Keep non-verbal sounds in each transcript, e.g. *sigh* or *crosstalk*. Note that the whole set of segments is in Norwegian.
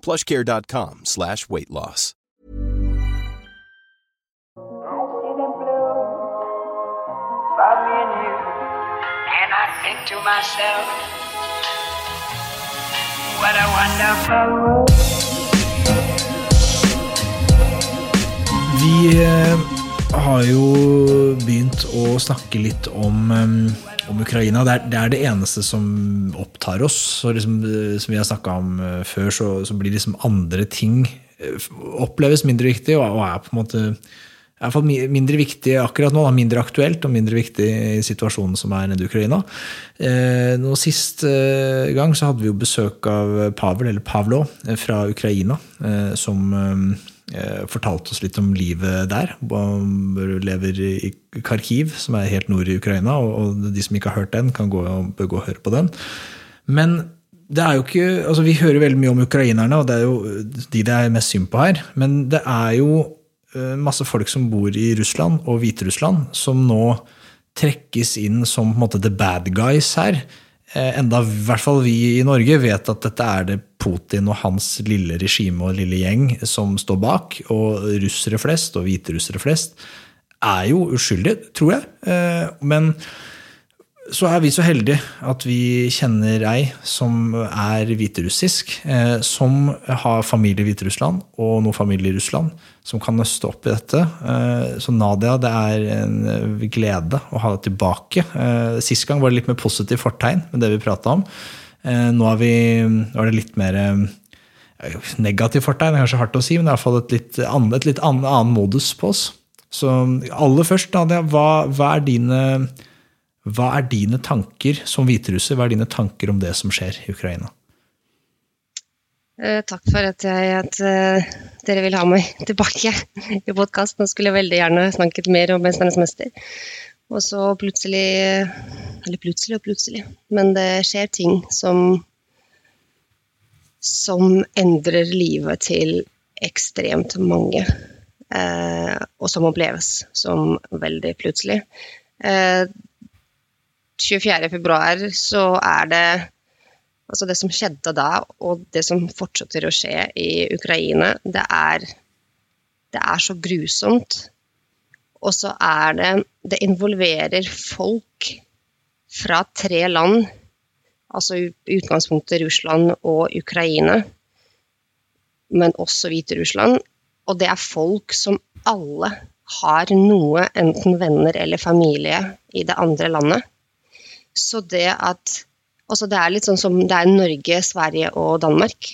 plushcare.com slash weight loss. About me and you, and I think to myself, what a wonderful world. Vi eh, har jo begynt å snakke litt om, om Ukraina. Det er, det er det eneste som opptar oss. Og liksom, eh, som vi har snakka om eh, før, så, så blir liksom andre ting eh, oppleves mindre viktig, og, og er på en måte mi- mindre viktig akkurat nå, da, mindre aktuelt og mindre viktig i situasjonen som er nede i Ukraina. Eh, nå Sist eh, gang så hadde vi jo besøk av Pavel, eller Pavlo, fra Ukraina, eh, som fortalte oss litt om livet der. Han lever i Kharkiv, som er helt nord i Ukraina, og, og de som ikke har hørt den, kan gå, bør gå og høre på den. Men det er jo ikke, altså Vi hører veldig mye om ukrainerne, og det er jo de det er mest synd på her. Men det er jo eh, masse folk som bor i Russland og Hviterussland, som nå trekkes inn som på en måte the bad guys her. Eh, Enda i hvert fall vi i Norge vet at dette er det Putin og hans lille regime og lille gjeng som står bak. Og russere flest og hviterussere flest er jo uskyldige, tror jeg. Eh, Men så er vi så heldige at vi kjenner ei som er hviterussisk, eh, som har familie i Hviterussland og noe familie i Russland, som kan nøste opp i dette. Eh, så Nadia, det er en eh, glede å ha deg tilbake. Sist gang var det litt mer positivt fortegn med det vi prata om. Nå er, vi, nå er det litt mer negativt fortegn, kanskje hardt å si, men det er i hvert fall et litt annen, et litt annen, annen modus på oss. Så aller først, Nadia, hva, hva er dine hva er dine tanker som hviterusser, hva er dine tanker om det som skjer i Ukraina? Eh, Takk for at, jeg, at eh, dere vil ha meg tilbake *laughs* i podkast. Nå skulle jeg veldig gjerne snakket mer om 'Mesternes mester'. Og så plutselig Eller plutselig og plutselig, men det skjer ting som som endrer livet til ekstremt mange. Eh, og som oppleves som veldig plutselig. Eh, 24. februar så er det Altså det som skjedde da, og det som fortsetter å skje i Ukraina, det er, det er så grusomt. Og så er det Det involverer folk fra tre land, altså i utgangspunktet Russland og Ukraina, men også Hviterussland. Og det er folk som alle har noe, enten venner eller familie, i det andre landet. Så det at Altså det er litt sånn som det er Norge, Sverige og Danmark.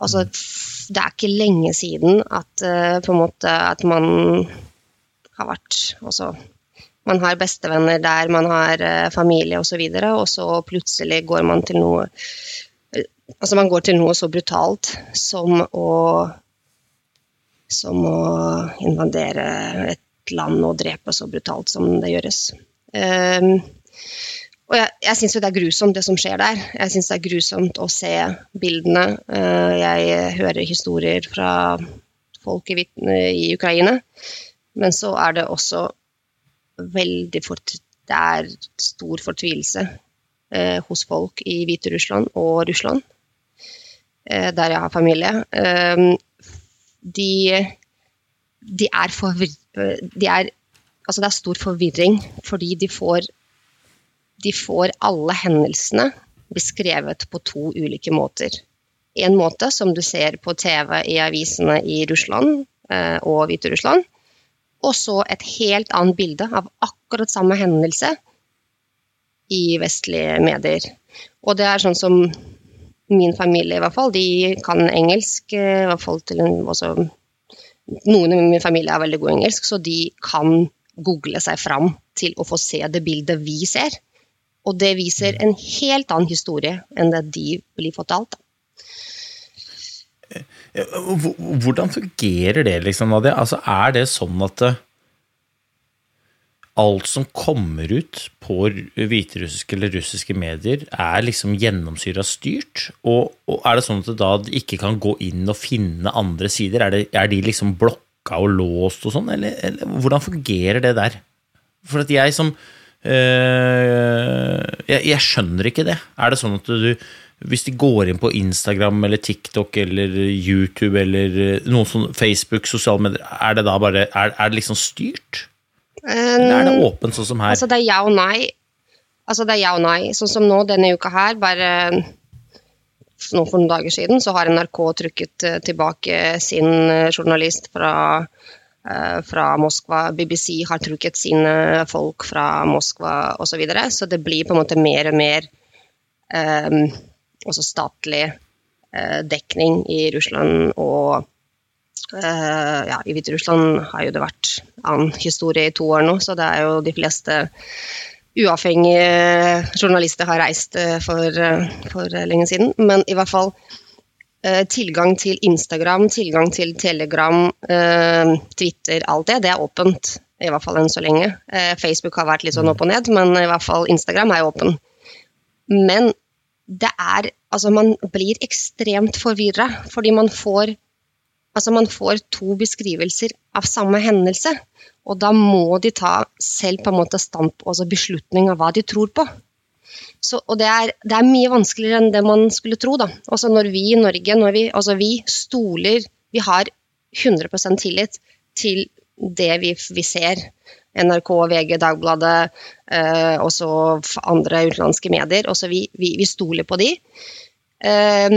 Altså, det er ikke lenge siden at, uh, på en måte, at man har vært altså, Man har bestevenner der, man har uh, familie osv., og, så og så plutselig går man til noe eh, Altså man går til noe så brutalt som å som å invadere et land og drepe så brutalt som det gjøres. Um, og jeg, jeg syns jo det er grusomt, det som skjer der. Jeg syns det er grusomt å se bildene. Eh, Jeg hører historier fra folk i, i Ukraina. Men så er det også veldig fort Det er stor fortvilelse eh, hos folk i Hviterussland og Russland, eh, der jeg har familie. Eh, de, de er forvir... De er, altså det er stor forvirring fordi de får de får alle hendelsene beskrevet på to ulike måter. en måte som du ser på TV i avisene i Russland eh, og Hviterussland, og så et helt annet bilde av akkurat samme hendelse i vestlige medier. Og det er sånn som min familie, i hvert fall, de kan engelsk. Eh, i hvert fall til en, også, Noen i min familie er veldig god engelsk, så de kan google seg fram til å få se det bildet vi ser. Og det viser en helt annen historie enn det de blir fortalt. Hvordan fungerer det, liksom, Nadia? Altså, er det sånn at alt som kommer ut på hviterussiske eller russiske medier, er liksom gjennomsyra styrt? Og, og, er det sånn at det da ikke kan gå inn og finne andre sider? Er, det, er de liksom blokka og låst og sånn, eller, eller, hvordan fungerer det der? For at jeg som jeg, jeg, skjønner ikke det. Er det sånn at du hvis de går inn på Instagram eller TikTok eller YouTube eller noen sånn Facebook, sosiale medier, er det da bare Er, er det liksom styrt? Eller er det um, åpent, sånn som her? Altså, det er ja og nei. Altså, det er ja og nei. Sånn som nå denne uka her, bare nå for noen dager siden, så har NRK trykket eh, tilbake sin eh, journalist fra, eh, fra Moskva. BBC har trukket sine folk fra Moskva osv. Så, videre. så det blir på en måte mer og mer um, statlig uh, dekning i Russland og Uh, ja, I Hviterussland har jo det vært annen historie i to år nå, så det er jo de fleste uavhengige journalister har reist for, for lenge siden. Men i hvert fall tilgang til Instagram, tilgang til Telegram, Twitter, alt det, det er åpent. I hvert fall enn så lenge. Facebook har vært litt sånn opp og ned, men i hvert fall Instagram er åpen. Men det er Altså, man blir ekstremt forvirra, fordi man får Altså man får to beskrivelser av samme hendelse, og da må de ta selv på en måte stamp, altså beslutning av hva de tror på. Så, og det er, det er, mye vanskeligere enn det man skulle tro. Da. Altså når vi i Norge når vi, altså vi stoler Vi har 100% tillit til det vi, vi ser. NRK, VG, Dagbladet, eh, også andre utenlandske medier. Også vi, vi, vi stoler på de. Eh,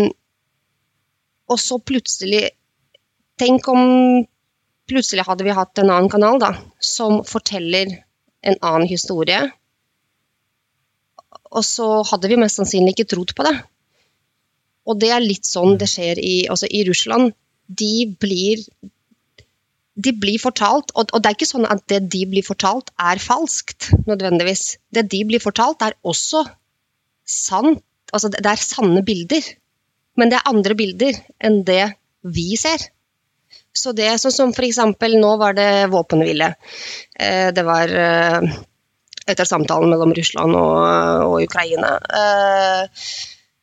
og så plutselig Tenk om plutselig hadde vi hatt en annen kanal da, som forteller en annen historie. Og så hadde vi mest sannsynlig ikke trodd på det. Og det er litt sånn det skjer i, altså i Russland. De blir, de blir fortalt, og, og, det er ikke sånn at det de blir fortalt, er falskt nødvendigvis. Det de blir fortalt, er også sant. Altså det er sanne bilder. Men det er andre bilder enn det vi ser. Så det sånn som eksempel, nå var det våpenhvile. Eh, det var eh, etter samtalen mellom Russland og, og Ukraina. Eh,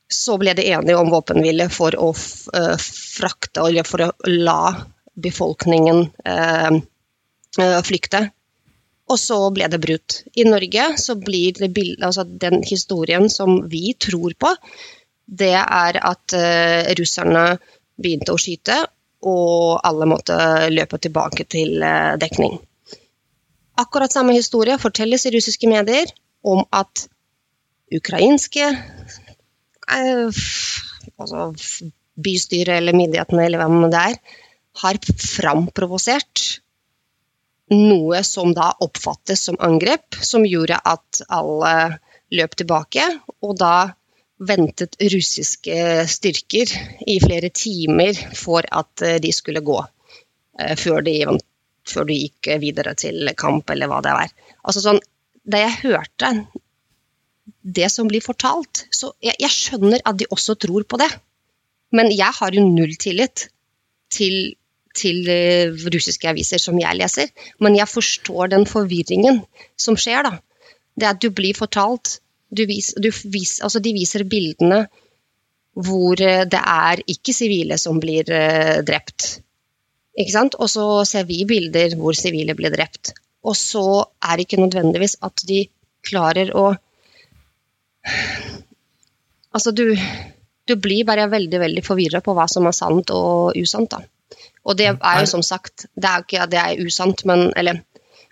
så ble det enige om våpenhvile for å frakte, eller for å la befolkningen flykte. Og så ble det brutt. I Norge så blir det bild, altså den historien som vi tror på, det er at russerne begynte å skyte, og alle måtte løpe tilbake til eh, dekning. Akkurat samme historie fortelles i russiske medier om at ukrainske eh, altså bystyret eller myndighetene eller hvem det er, har framprovosert noe som da oppfattes som angrep, som gjorde at alle løp tilbake. Og da ventet russiske styrker i flere timer for at eh, de skulle gå, eh, før de, før du gikk videre til kamp, eller hva det var. Altså sånn, da jeg hørte det som blir fortalt, så jeg, jeg skjønner at de også tror på det. Men jeg har jo null tillit til, til uh, russiske aviser som jeg leser. Men jeg forstår den forvirringen som skjer, da. Det at du blir fortalt vis, vis, altså de viser bildene hvor eh, det er ikke sivile som blir uh, drept. Ikke sant? Og så ser vi bilder hvor sivile blir drept. Og så er det ikke nødvendigvis at de klarer å Altså, du, du blir bare veldig veldig forvirra på hva som er sant og usant. da. Og det er jo som sagt Det er ikke at det er usant, men Eller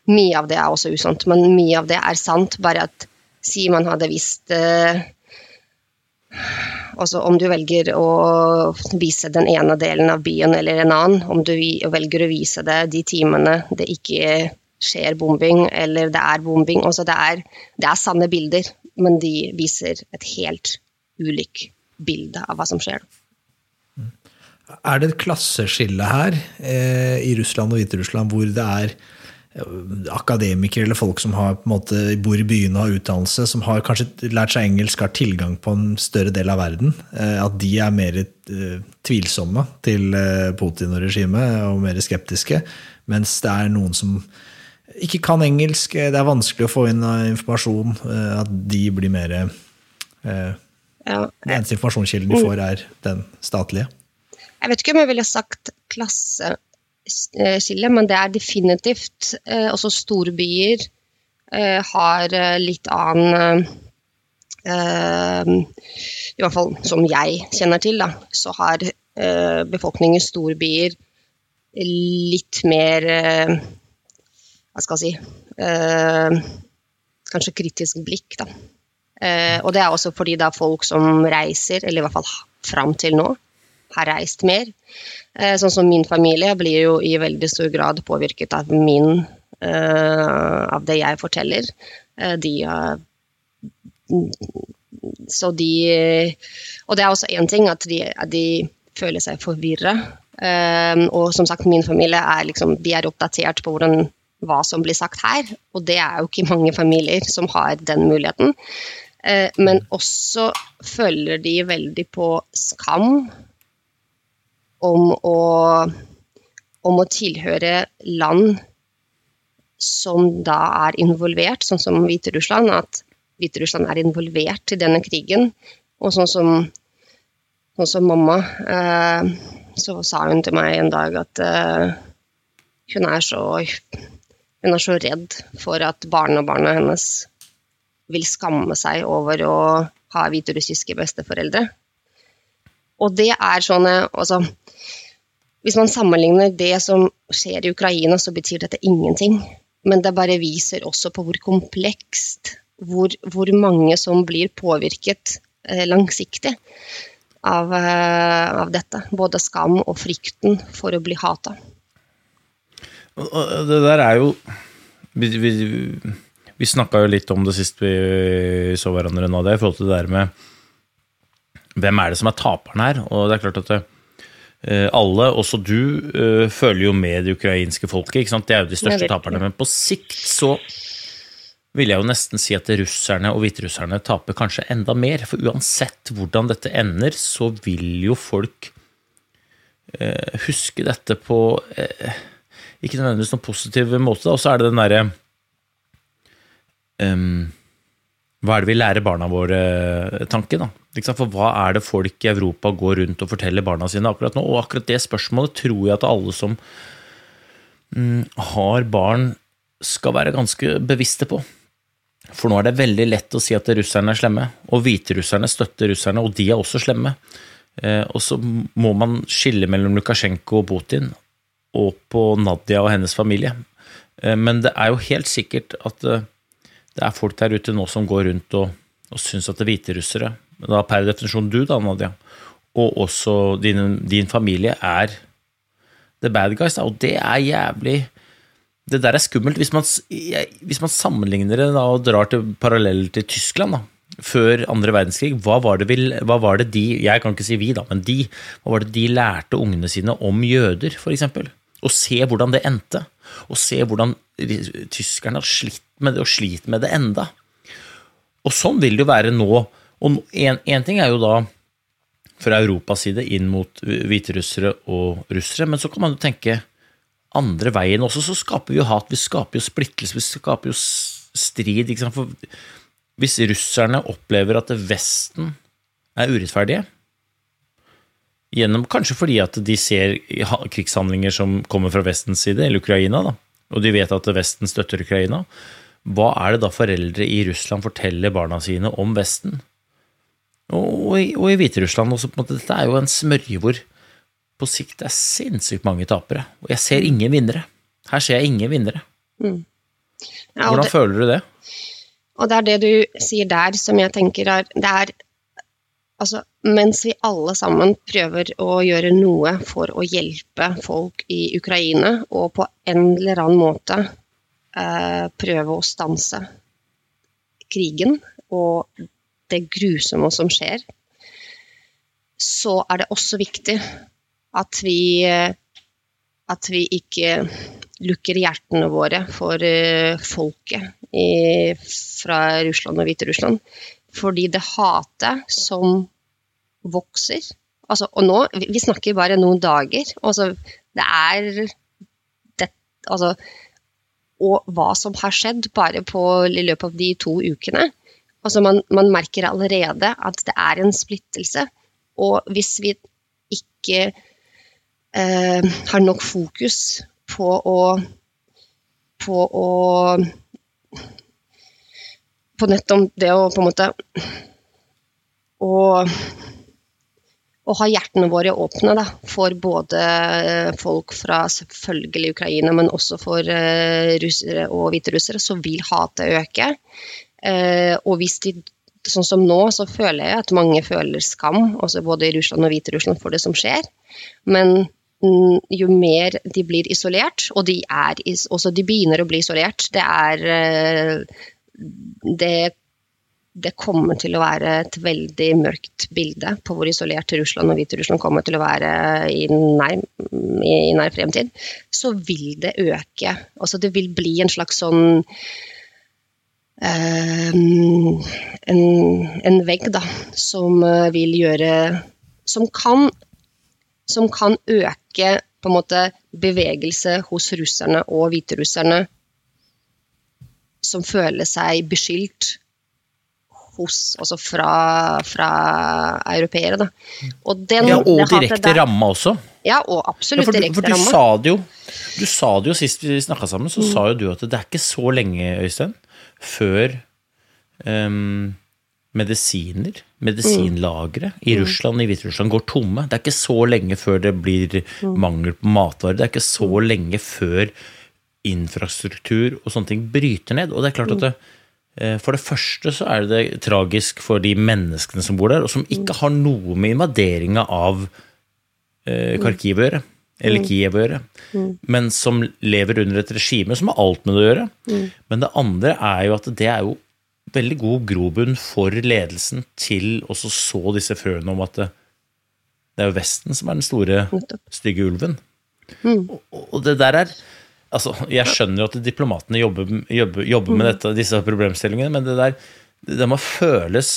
mye av det er også usant, men mye av det er sant, bare at Si man hadde visst uh, Altså om du velger å vise den ene delen av byen eller en annen, om du velger å vise det de timene det ikke skjer bombing eller det er bombing. Altså det, er, det er sanne bilder, men de viser et helt ulikt bilde av hva som skjer. Er det et klasseskille her eh, i Russland og Hviterussland hvor det er akademikere eller folk som har, måte, bor i byene og har utdannelse, som har kanskje lært seg engelsk, har tilgang på en større del av verden, eh, at de er mer eh, tvilsomme til eh, Putin og regimet og mer skeptiske, mens det er noen som ikke kan engelsk, det er vanskelig å få inn informasjon, at de blir mer. Den eneste informasjonskilden de får, er den statlige. Jeg vet ikke om jeg ville sagt klasse skille, men det er definitivt eh, også storbyer eh, har litt annen I hvert fall som jeg kjenner til, da, så har befolkningen i storbyer litt mer Hva skal jeg si Kanskje kritisk blikk, da. og det er også fordi det er folk som reiser, eller i hvert fall fram til nå, har reist mer. Eh, sånn som min familie blir jo i veldig stor grad påvirket av min eh, Av det jeg forteller. Eh, de Så de Og det er også én ting at de, de, føler seg forvirra. Og som sagt, min familie er liksom De er oppdatert på hvordan hva som blir sagt her, og det er jo ikke mange familier som har den muligheten. Men også føler de veldig på skam om å, om å tilhøre land som da er involvert, sånn som Hviterussland, at Hviterussland er involvert i denne krigen. Og sånn som, sånn som mamma, eh, så sa hun til meg en dag at eh, hun, er så, hun er så redd for at barnebarna hennes vil skamme seg over å ha hviterussiske besteforeldre. Og det er sånne altså, Hvis man sammenligner det som skjer i Ukraina, så betyr dette ingenting. Men det bare viser også på hvor komplekst, hvor, hvor mange som blir påvirket eh, langsiktig av, eh, av, dette. Både skam og frykten for å bli hata. Det der er jo Vi, vi, vi snakka jo litt om det sist vi så hverandre nå, det i forhold til det der med hvem er det som er taperen her? Og det er klart at det, eh, alle, også du, eh, føler jo med det ukrainske folket. Det er jo de største taperne. Men på sikt så vil jeg jo nesten si at russerne og hviterusserne taper kanskje enda mer. For uansett hvordan dette ender, så vil jo folk eh, huske dette på ikke nødvendigvis noen positiv måte. Og så er det den derre um, Hva er det vi lærer barna våre-tanke? da? For hva er det folk i Europa går rundt og forteller barna sine akkurat nå? Og akkurat det spørsmålet tror jeg at alle som mm, har barn, skal være ganske bevisste på. For nå er det veldig lett å si at russerne er slemme, og hviterusserne støtter russerne, og de er også slemme. Eh, og så må man skille mellom Lukasjenko og Putin, og på Nadia og hennes familie. Eh, men det er jo helt sikkert at eh, det er folk der ute nå som går rundt og, og syns at det er hviterussere da per definisjon du, da, Nadia, og også din, din familie, er the bad guys. Da. Og det er jævlig Det der er skummelt. Hvis man, hvis man sammenligner det da, og drar til paralleller til Tyskland da, før andre verdenskrig, hva var, det hva var det de Jeg kan ikke si vi, da, men de. Hva var det de lærte ungene sine om jøder, f.eks.? Og se hvordan det endte. Og se hvordan tyskerne har slitt med det, og sliter med det enda. Og sånn vil det jo være nå og én ting er jo da fra Europas side inn mot hviterussere og russere, men så kan man jo tenke andre veien også, så skaper vi jo hat, vi skaper jo splittelse, vi skaper jo strid. For hvis russerne opplever at Vesten er urettferdige, gjennom, kanskje fordi at de ser krigshandlinger som kommer fra Vestens side, eller Ukraina, da, og de vet at Vesten støtter Ukraina, hva er det da foreldre i Russland forteller barna sine om Vesten? Og, i, og i Hviterussland også. på en måte, Dette er jo en smørje hvor på sikt er sinnssykt mange tapere. Og jeg ser ingen vinnere. Her ser jeg ingen vinnere. Mm. Ja, Hvordan det, føler du det? Og det er det du sier der som jeg tenker er Det er altså, mens vi alle sammen prøver å gjøre noe for å hjelpe folk i Ukraina, og på en eller annen måte prøve å stanse krigen og det grusomme som skjer, så er det også viktig at vi, at vi ikke lukker hjertene våre for uh, folket i, fra Russland og Hviterussland. Fordi det hatet som vokser altså, Og nå, vi snakker bare noen dager. Altså, det er det, altså, Og hva som har skjedd bare på, i løpet av de to ukene. Altså, man, man merker allerede at det er en splittelse. Og hvis vi ikke eh, har nok fokus på å på å på nettopp det å på en måte å, å ha hjertene våre åpne da, for både folk fra selvfølgelig Ukraina, men også for uh, russere og hviterussere, så vil hatet øke. Uh, og hvis de sånn som nå, så føler jeg at mange føler skam, også både i Russland og Hviterussland, for det som skjer. Men mm, jo mer de blir isolert, og de, er, også de begynner å bli isolert, det er det, det, kommer til å være et veldig mørkt bilde på hvor isolert Russland og Hviterussland kommer til å være i nær, i nær fremtid, så vil det øke. Altså det vil bli en slags sånn eh, en, en, vegg da, som uh, vil gjøre Som kan, som kan øke på en måte bevegelse hos russerne og hviterusserne som føler seg beskyldt hos, altså fra, fra europeere. Da. Og, den, ja, og direkte ramme også. Ja, og absolutt ja, for, direkte ramme. Sa jo, du sa det jo sist vi snakka sammen, så mm. sa jo du at det er ikke så lenge, Øystein, før um, medisiner, medisinlagre mm. i Russland i Hviterussland går tomme. Det er ikke så lenge før det blir mm. mangel på matvarer. Det er ikke så lenge før infrastruktur og sånne ting bryter ned. Og det er klart at det, for det første så er det tragisk for de menneskene som bor der, og som ikke har noe med invaderinga av eh, Kharkiv å gjøre. Eller Kiev å gjøre. Men som lever under et regime som har alt med det å gjøre. Men det andre er jo at det er jo veldig god grobunn for ledelsen til å så disse frøene om at det, det er jo Vesten som er den store, stygge ulven. Og, Og det der er Altså, jeg skjønner jo at diplomatene jobber, jobber, jobber med mm. dette, disse problemstillingene, men det der det må føles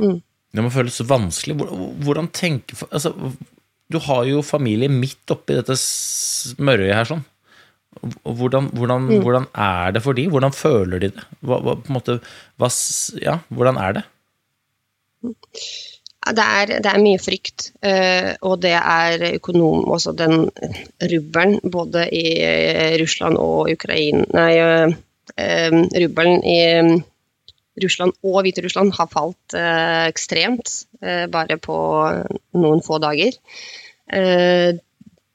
mm. Det må føles vanskelig. Hvordan tenke altså, Du har jo familie midt oppi dette smørøyet her sånn. Hvordan, hvordan, mm. hvordan, er det for de? Hvordan føler de det? Hva, hva, måte, hva, ja, hvordan er det? Det er, det er, mye frykt, uh, og det er økonom, også den rubbelen både i eh, Russland og Ukraina Nei, uh, rubbelen i Russland og Hviterussland har falt ekstremt bare på noen få dager.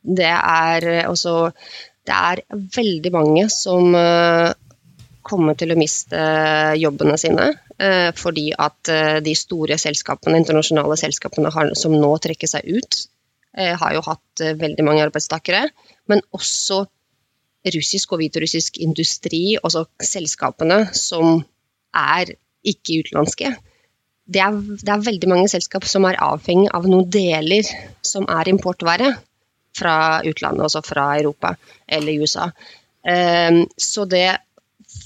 det er også Det er veldig mange som kommer til å miste jobbene sine. Eh, fordi at eh, de store selskapene, internasjonale selskapene som nå trekker seg ut, eh, har jo hatt veldig mange arbeidstakere. Men også russisk og hviterussisk industri, altså selskapene som er ikke utenlandske. Det er, det er, veldig mange selskap som er avhengig av noen deler som er importvare fra utlandet, altså fra Europa eller USA. Så det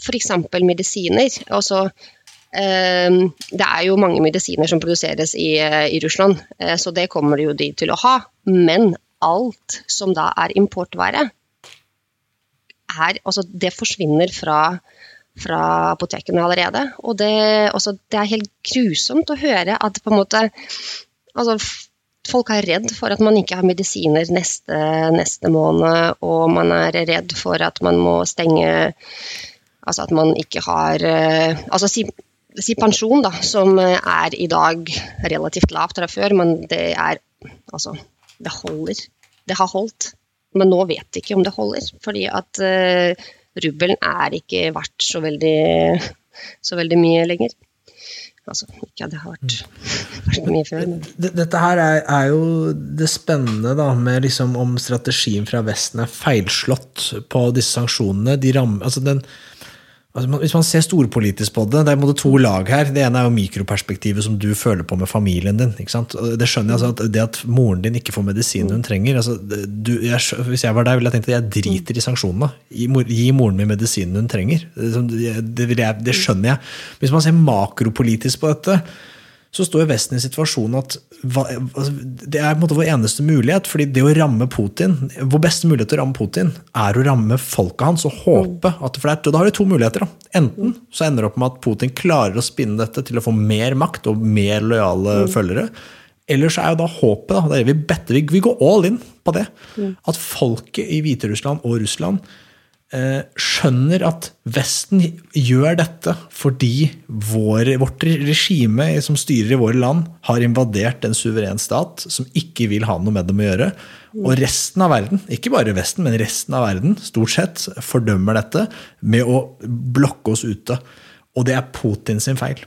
f.eks. medisiner. Også Ehm, det er jo mange medisiner som produseres i, eh, i Russland, eh, så det kommer jo de til å ha. Men alt som da er importvare, altså det forsvinner fra, fra apotekene allerede. Og det, også, det, er helt grusomt å høre at på en måte altså, Folk er redd for at man ikke har medisiner neste, neste måned, og man er redd for at man må stenge Altså at man ikke har eh, altså pensjon, da, som er i dag relativt lavt fra før, men det er Altså, det holder. Det har holdt. Men nå vet de ikke om det holder, fordi at uh, rubbelen er ikke verdt så veldig, så veldig mye lenger. Altså, ikke at det har vært, vært mye før, men Dette her er, er jo det spennende da, med liksom om strategien fra Vesten er feilslått på disse sanksjonene. De ram, altså den, altså hvis man ser storpolitisk på det, det er to lag her. Det ene er jo mikroperspektivet som du føler på med familien din. Det skjønner jeg, altså at Det at moren din ikke får medisinen hun trenger altså, du, jeg, Hvis jeg var deg, ville jeg tenkt at jeg driter i sanksjonene. Gi, gi moren min medisinen hun trenger. Det, det, det skjønner jeg. Hvis man ser makropolitisk på dette, så står jo Vesten i situasjonen at altså, det er på en måte vår eneste mulighet. fordi det å ramme Putin, Vår beste mulighet til å ramme Putin er å ramme folket hans og håpe at for det er, Da har du to muligheter. da. Enten så ender det opp med at Putin klarer å spinne dette til å få mer makt og mer lojale følgere. Eller så er jo da håpet da, er vi better, vi, går all in på det. At folket i Hviterussland og Russland skjønner at Vesten gjør dette fordi vår, vårt regime som styrer i våre land, har invadert en suveren stat som ikke vil ha noe med dem å gjøre. Og resten av verden, ikke bare Vesten, men resten av verden, stort sett, fordømmer dette med å blokke oss ute. Og det er Putin sin feil.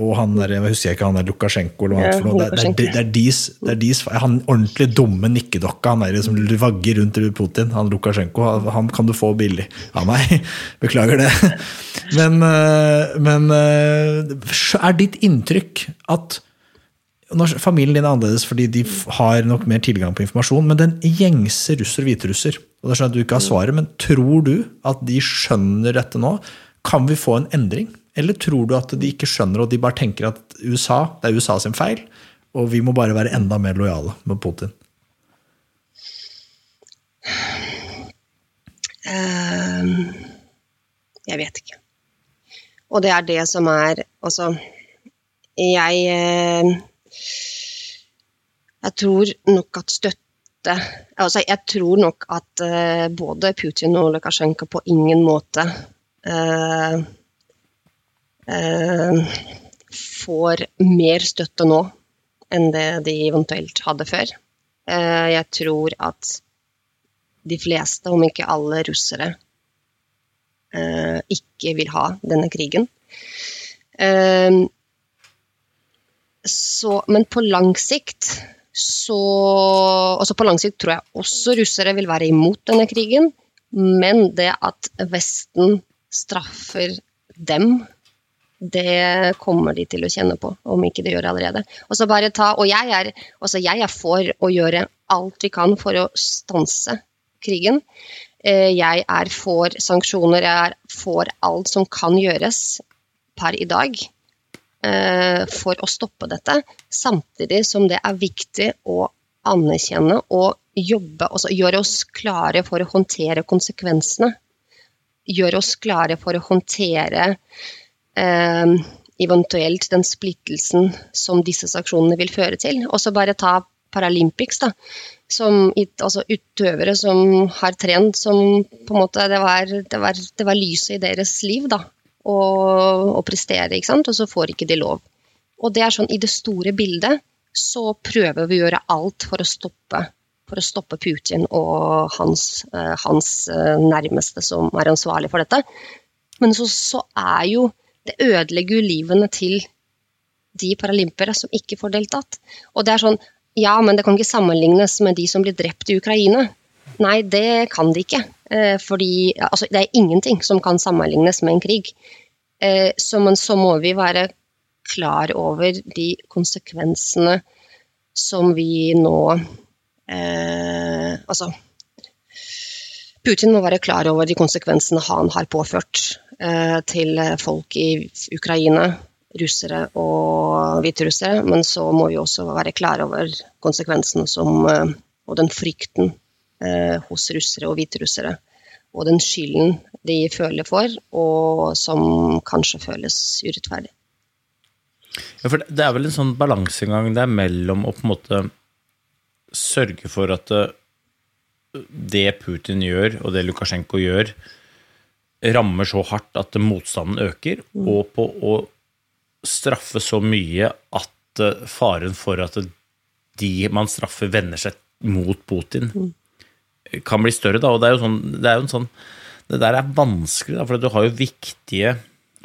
Og han der, jeg husker ikke han der Lukasjenko eller hva Ja, for noe. Det, det, er- det, er er feil. Han ordentlig dumme nikkedokka, han der som vagger rundt Putin, han Lukasjenko, han, kan du få billig av meg. *laughs* Beklager det. Men, øh, men øh, er ditt inntrykk at Familien din er annerledes fordi de har nok mer tilgang på informasjon, men den gjengse russer og hviterusser og det skjønner sånn at du ikke har svaret, men Tror du at de skjønner dette nå? Kan vi få en endring? Eller tror du at de ikke skjønner, og de bare tenker at USA, det er USA sin feil, og vi må bare være enda mer lojale med Putin? Uh, jeg vet ikke. Og det er det som er Altså, jeg eh, Jeg tror nok at støtte Altså, jeg tror nok at eh, både Putin og Lukasjenko på ingen måte eh, får mer støtte nå enn det de eventuelt hadde før. Eh, jeg tror at de fleste, om ikke alle russere, eh, ikke vil ha denne krigen. Eh, så, men på lang sikt så altså På lang sikt tror jeg også russere vil være imot denne krigen. Men det at Vesten straffer dem, det kommer de til å kjenne på, om ikke de gjør det allerede. Og så bare ta, og jeg er, altså jeg er for å gjøre alt vi kan for å stanse krigen. Eh, Jeg er for sanksjoner, jeg er for alt som kan gjøres per i dag eh, for å stoppe dette. Samtidig som det er viktig å anerkjenne og jobbe, altså gjøre oss klare for å håndtere konsekvensene. Gjøre oss klare for å håndtere eh, eventuelt den splittelsen som disse sanksjonene vil føre til. Og så bare ta Paralympics, da. Som altså utøvere som har trent som på en måte Det var, det var, det var lyset i deres liv, da. Å prestere, ikke sant. Og så får ikke de lov. Og det er sånn i det store bildet så prøver vi å gjøre alt for å stoppe for å stoppe Putin og hans, eh, hans eh, nærmeste som er ansvarlig for dette. Men så, så er jo Det ødelegger jo livene til de paralympere som ikke får deltatt. Og det er sånn Ja, men det kan ikke sammenlignes med de som blir drept i Ukraina. Nei, det kan det ikke. Eh, fordi altså, det er ingenting som kan sammenlignes med en krig. Eh, så, men så må vi være klar over de konsekvensene som vi nå eh, Altså Putin må være klar over de konsekvensene han har påført til folk i Ukraina, russere og hviterussere. Men så må vi også være klar over konsekvensene som, eh, og den frykten eh, hos russere og hviterussere. Og den skylden de føler for, og som kanskje føles urettferdig. Ja, for det- er vel en sånn balansegang der mellom å på en måte sørge for at det Putin gjør, og det Lukasjenko gjør, rammer så hardt at motstanden øker, og på å straffe så mye at eh, faren for at de man straffer, vender seg mot Putin, kan bli større. Da. Og det er jo, sånn, det er jo en sånn Det der er vanskelig, da, for du har jo viktige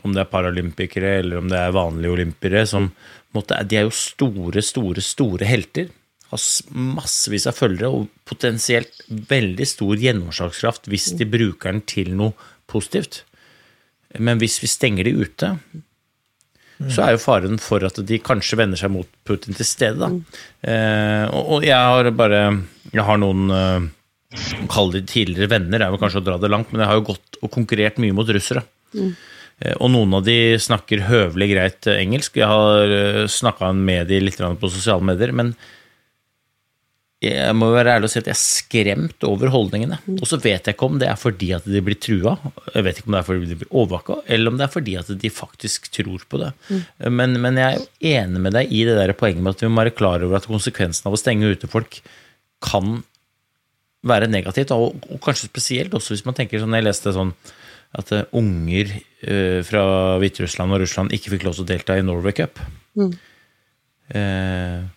om det er paralympikere eller om det er vanlige olympiere, som måtte, de er jo store, store, store helter. Har massevis av følgere og potensielt veldig stor gjennomslagskraft hvis de bruker den til noe positivt. Men hvis vi stenger de ute, så er jo faren for at de kanskje vender seg mot Putin til stede. Da. Eh, og, og jeg har bare Jeg har noen eh, Kall de tidligere venner, er vel kanskje å dra det langt, men jeg har jo gått og konkurrert mye mot russere. Mm. Og noen av de snakker høvelig greit eh, engelsk. Jeg har snakka med de litt på sosiale medier, men jeg må være ærlig og si at jeg er skremt over holdningene. Og så vet jeg ikke om det er fordi at de blir trua, jeg vet ikke om det er fordi de blir overvåka, eller om det er fordi at de faktisk tror på det. Men, men jeg er jo enig med deg i det der poenget med at vi må være klar over at konsekvensen av å stenge ute folk kan være negativt, og, og kanskje spesielt også hvis man tenker sånn Jeg leste sånn at eh, unger eh, fra Hviterussland og Russland ikke fikk lov til å delta i Norway Cup. Eh, og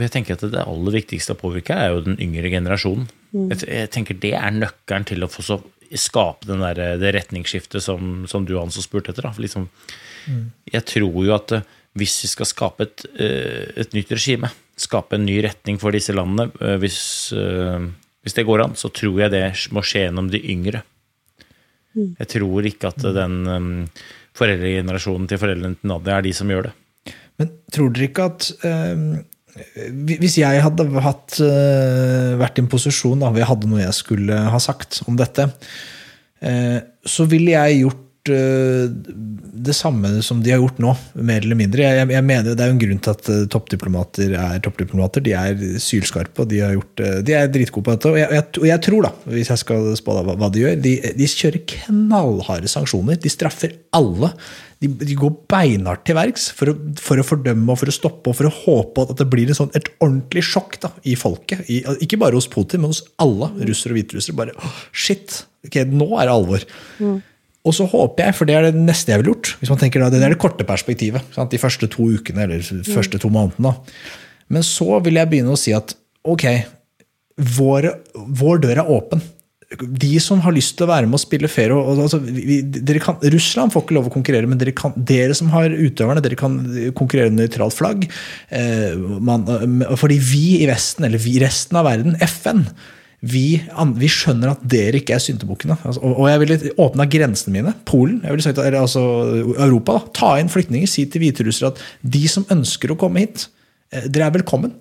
jeg tenker at Det aller viktigste å påvirke er jo den yngre generasjonen. Jeg, jeg tenker Det er nøkkelen til å få så, skape den der, det retningsskiftet som, som du Hans, spurte spurt etter. Da. For Liksom, Jeg tror jo at eh, hvis vi skal skape et, eh, et nytt regime, skape en ny retning for disse landene, eh, hvis, hvis det går an, så tror jeg det må skje gjennom de yngre. Jeg tror ikke at den um, foreldregenerasjonen til foreldrene til Nadia er de som gjør det. Men tror dere ikke at eh, Hvis jeg hadde hatt, eh, vært i en posisjon da, hvor jeg hadde noe jeg skulle ha sagt om dette, eh, så ville jeg gjort eh, det samme som de har gjort nå, mer eller mindre. Jeg, jeg mener Det er jo en grunn til at eh, toppdiplomater er toppdiplomater. De er sylskarpe, og de, har gjort, eh, de er dritgode på dette. Og jeg, og jeg tror, da, hvis jeg skal spå da, hva, de gjør, de, de kjører knallharde sanksjoner. De straffer alle. De, de går beinhardt til verks for for å fordømme og for å stoppe og for å håpe at det blir sånn, et ordentlig sjokk da, i folket. I, ikke bare hos Putin, men hos alle russere og hviterussere. Bare oh, shit, ok, nå er det alvor. Og så håper jeg, for det er det neste jeg ville gjort hvis man tenker da, Det er det korte perspektivet. Sant? De første to ukene eller de første to månedene. Men så vil jeg begynne å si at ok, vår, vår dør er åpen. De som har lyst til å være med og spille og, altså, vi, kan, Russland får ikke lov å konkurrere, men dere, kan, dere som har utøverne, dere kan konkurrere under nøytralt flagg. Eh, man, eh, fordi vi i Vesten, eller vi resten av verden, FN, vi, vi skjønner at dere ikke er syntebukkene. Altså, og, og jeg ville åpna grensene mine. Polen, jeg ville sagt, altså Europa. Da, ta inn flyktninger. Si til hviterussere at de som ønsker å komme hit, eh, dere er velkommen.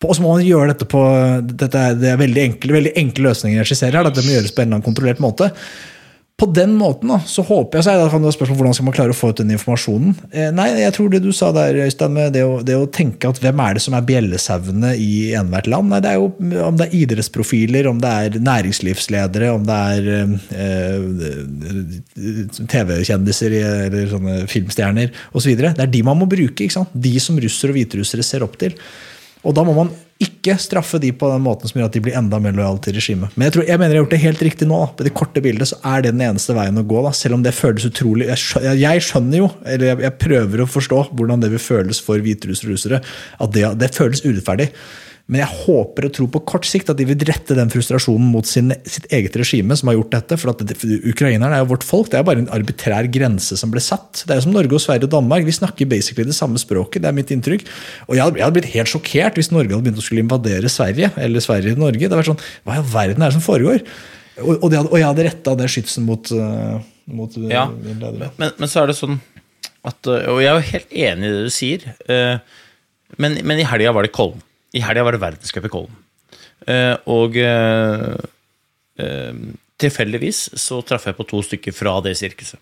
Og så må man gjøre dette på dette er, Det er veldig enkle, veldig enkle løsninger jeg skisserer her. Dette må gjøres på en eller annen kontrollert måte. På den måten da, så håper jeg så er det spørsmål hvordan skal man klare å få ut den informasjonen. Eh, nei, jeg tror det du sa der, Øystein, med det å, det å tenke at hvem er det som er bjellesauene i enhvert land? Nei, det er jo Om det er idrettsprofiler, om det er næringslivsledere, om det er eh, TV-kjendiser i- eller sånne filmstjerner osv. Det er de man må bruke. ikke sant? De som russere og hviterussere ser opp til. Og da må man ikke straffe de på den måten som gjør at de blir enda mer lojale til regimet. Men jeg, tror, jeg mener jeg har gjort det helt riktig nå. da. På det korte bildet så er det den eneste veien å gå. da, Selv om det føles utrolig Jeg jeg skjønner jo, eller jeg, jeg prøver å forstå hvordan det vil føles for hviterussere. At det, det føles urettferdig. Men jeg håper og tror på kort sikt at de vil rette den frustrasjonen mot sin, sitt eget regime som har gjort dette. For at det, Ukrainerne er jo vårt folk. Det er bare en arbitrær grense som ble satt. Det er jo som Norge og Sverige og Danmark. Vi snakker basically det samme språket. Det er mitt inntrykk. Og jeg hadde, jeg hadde blitt helt sjokkert hvis Norge hadde begynt å skulle invadere Sverige. Eller Sverige i Norge. Det hadde vært sånn, Hva i all verden er det som foregår? Og, og, det og jeg hadde retta det skytsen mot, uh, mot uh, Ja, men, men så er det sånn at øh, Og jeg er jo helt enig i det du sier, men, men i helga var det Kollen. I helga var det verdenscup i Kollen. Eh, Og øh, øh, tilfeldigvis så traff jeg på to stykker fra det sirkuset.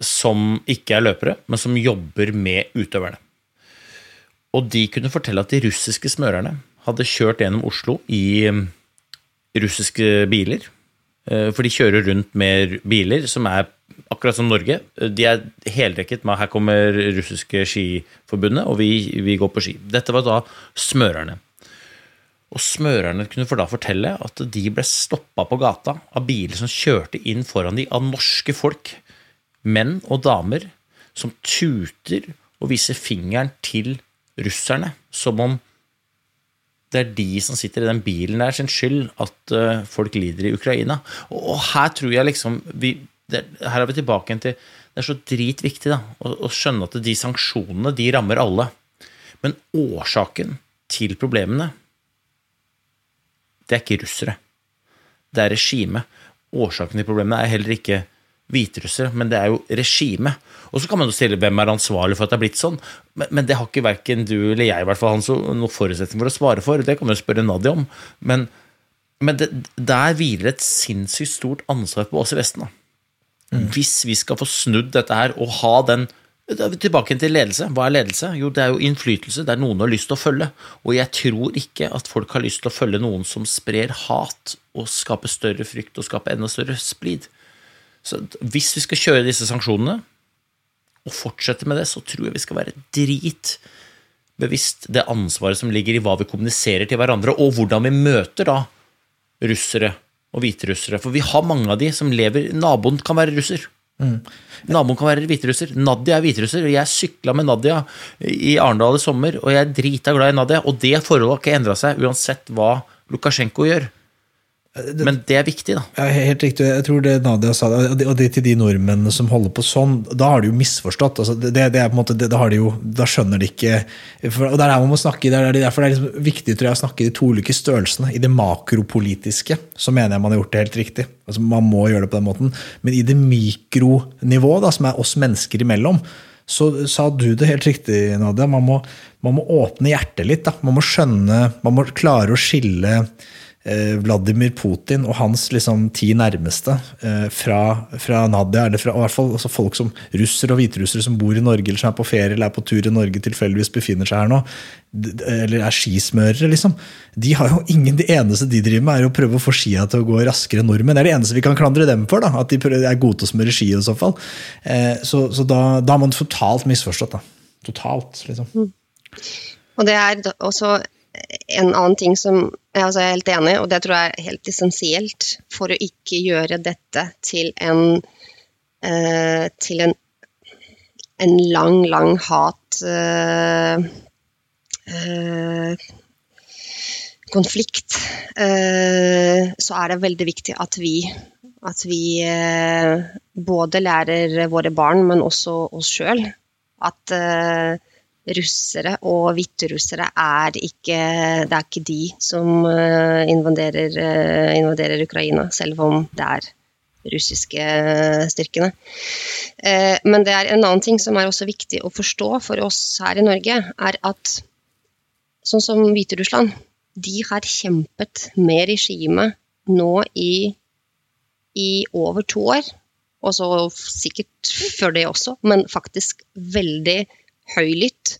Som ikke er løpere, men som jobber med utøverne. Og de kunne fortelle at de russiske smørerne hadde kjørt gjennom Oslo i russiske biler. Eh, For de kjører rundt med biler som er akkurat som Norge. Eh, De er heldekket med 'her kommer russiske skiforbundet', og vi, vi går på ski. Dette var da smørerne. Og smørerne kunne for da fortelle at de ble stoppa på gata av biler som kjørte inn foran de av norske folk, menn og damer, som tuter og viser fingeren til russerne, som om det er de som sitter i den bilen der sin skyld at eh, folk lider i Ukraina. Og, her tror jeg liksom vi, det, Her er vi tilbake til det er så dritviktig da, å, å skjønne at de sanksjonene de rammer alle. Men årsaken til problemene, det er ikke russere. Det er regimet. Årsaken til problemene er heller ikke hviterussere, men det er jo regimet. Og så kan man jo stille hvem er ansvarlig for at det er blitt sånn, men, men det har ikke verken du eller jeg i hvert fall noen forutsetning for å svare for. Det kan man jo spørre Nadia om. Men, men det, der hviler et sinnssykt stort ansvar på oss i Vesten. da. Mm. Hvis vi skal få snudd dette her og ha den tilbake til ledelse. Hva er ledelse? Jo, det er jo innflytelse. Det er noen har lyst til å følge. Og jeg tror ikke at folk har lyst til å følge noen som sprer hat og skaper større frykt og skaper enda større splid. Så hvis vi skal kjøre disse sanksjonene og fortsette med det, så tror jeg vi skal være dritbevisst det ansvaret som ligger i hva vi kommuniserer til hverandre, og hvordan vi møter da russere og hviterussere. For vi har mange av de som lever Naboen kan være russer. Mm. Naboen kan være hviterusser. Nadia er hviterusser, og jeg sykla med Nadia i Arendal i sommer, og jeg er drita glad i Nadia, og det forholdet har ikke endra seg uansett hva Lukasjenko gjør. Men det er viktig, da. Ja, helt riktig. Jeg tror det Nadia sa, og det til de nordmennene som holder på sånn, da har de jo misforstått. Altså, det, det, er på en måte, det, da, de jo, da, skjønner de ikke for, og der er man må snakke, der, er derfor det er liksom viktig tror jeg, å snakke i de to ulike størrelsene. I det makropolitiske så mener jeg man har gjort det helt riktig. Altså, man må gjøre det på den måten. Men i det mikronivået, som er oss mennesker imellom, så sa du det helt riktig, Nadia. Man må, man må åpne hjertet litt. Da. Man må skjønne, man må klare å skille Eh, Vladimir Putin og hans liksom, ti nærmeste eh, fra, fra, Nadia, eller fra i hvert fall altså folk som russere og hviterussere som bor i Norge, eller som er på ferie eller er på tur i Norge tilfeldigvis befinner seg her nå, eller er skismørere, liksom. De har jo ingen, Det eneste de driver med, er å prøve å få skia til å gå raskere enn nordmenn. Det er det eneste vi kan klandre dem for. da, At de er gode til å smøre ski i så fall. Eh, så, så da, da, har man totalt misforstått. da. Totalt, liksom. Mm. Og det er også en annen ting som jeg altså er helt enig og det tror jeg er helt essensielt for å ikke gjøre dette til en, eh, til en, en lang, lang hat eh, eh, konflikt, eh, så er det veldig viktig at vi, at vi eh, både lærer våre barn, men også oss sjøl, at eh, russere og hviterussere er ikke Det er ikke de som eh, invaderer, eh, invaderer Ukraina, selv om det er russiske styrkene. Eh, men det er en annen ting som er også viktig å forstå for oss her i Norge, er at sånn som Hviterussland, de har kjempet med regimet nå i, i over to år. Og så sikkert før det også, men faktisk veldig høylytt,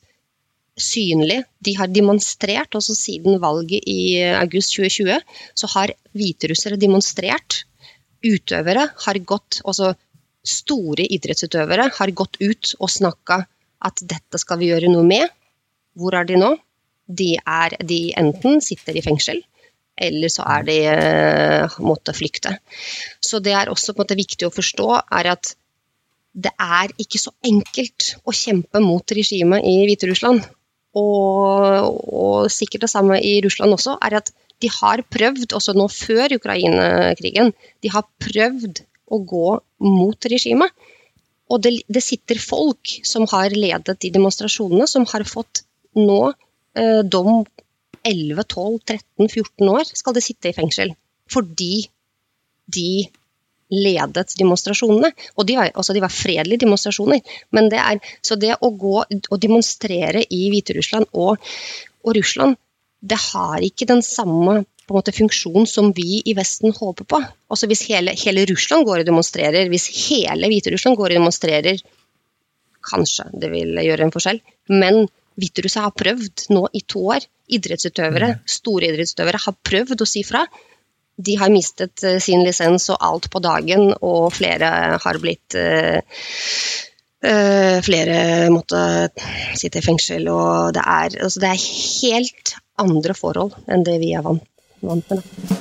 synlig. De har demonstrert, også siden valget i august 2020, så har hviterussere demonstrert. Utøvere har gått, også store idrettsutøvere har gått ut og snakka at dette skal vi gjøre noe med. Hvor er de nå? De, er, de enten sitter i fengsel, eller så er de uh, måtte flykte. Så det er også måte viktig å forstå er at det er ikke så enkelt å kjempe mot regimet i Hviterussland. Og, og sikkert det samme i Russland også, er at de har prøvd, også nå før Ukraina-krigen, de har prøvd å gå mot regimet. Og det, det, sitter folk som har ledet de demonstrasjonene, som har fått nå eh, dom 11, 12, 13, 14 år skal de sitte i fengsel. Fordi de ledet demonstrasjonene. Og de var, altså de var fredelige demonstrasjoner. Men det er, så det å gå og demonstrere i Hviterussland og, og Russland, det har ikke den samme på en måte funksjon som vi i Vesten håper på. Altså Hvis hele, hele Russland går og demonstrerer, hvis hele Hviterussland går og demonstrerer, kanskje det vil gjøre en forskjell. Men Hviterussland har prøvd nå i to år. Idrettsutøvere, mm. store idrettsutøvere har prøvd å si fra de har mistet uh, sin lisens og alt på dagen, og flere har blitt uh, uh, Flere måtte sitte i fengsel, og det er, altså det er, helt andre forhold enn det vi er vant, vant med.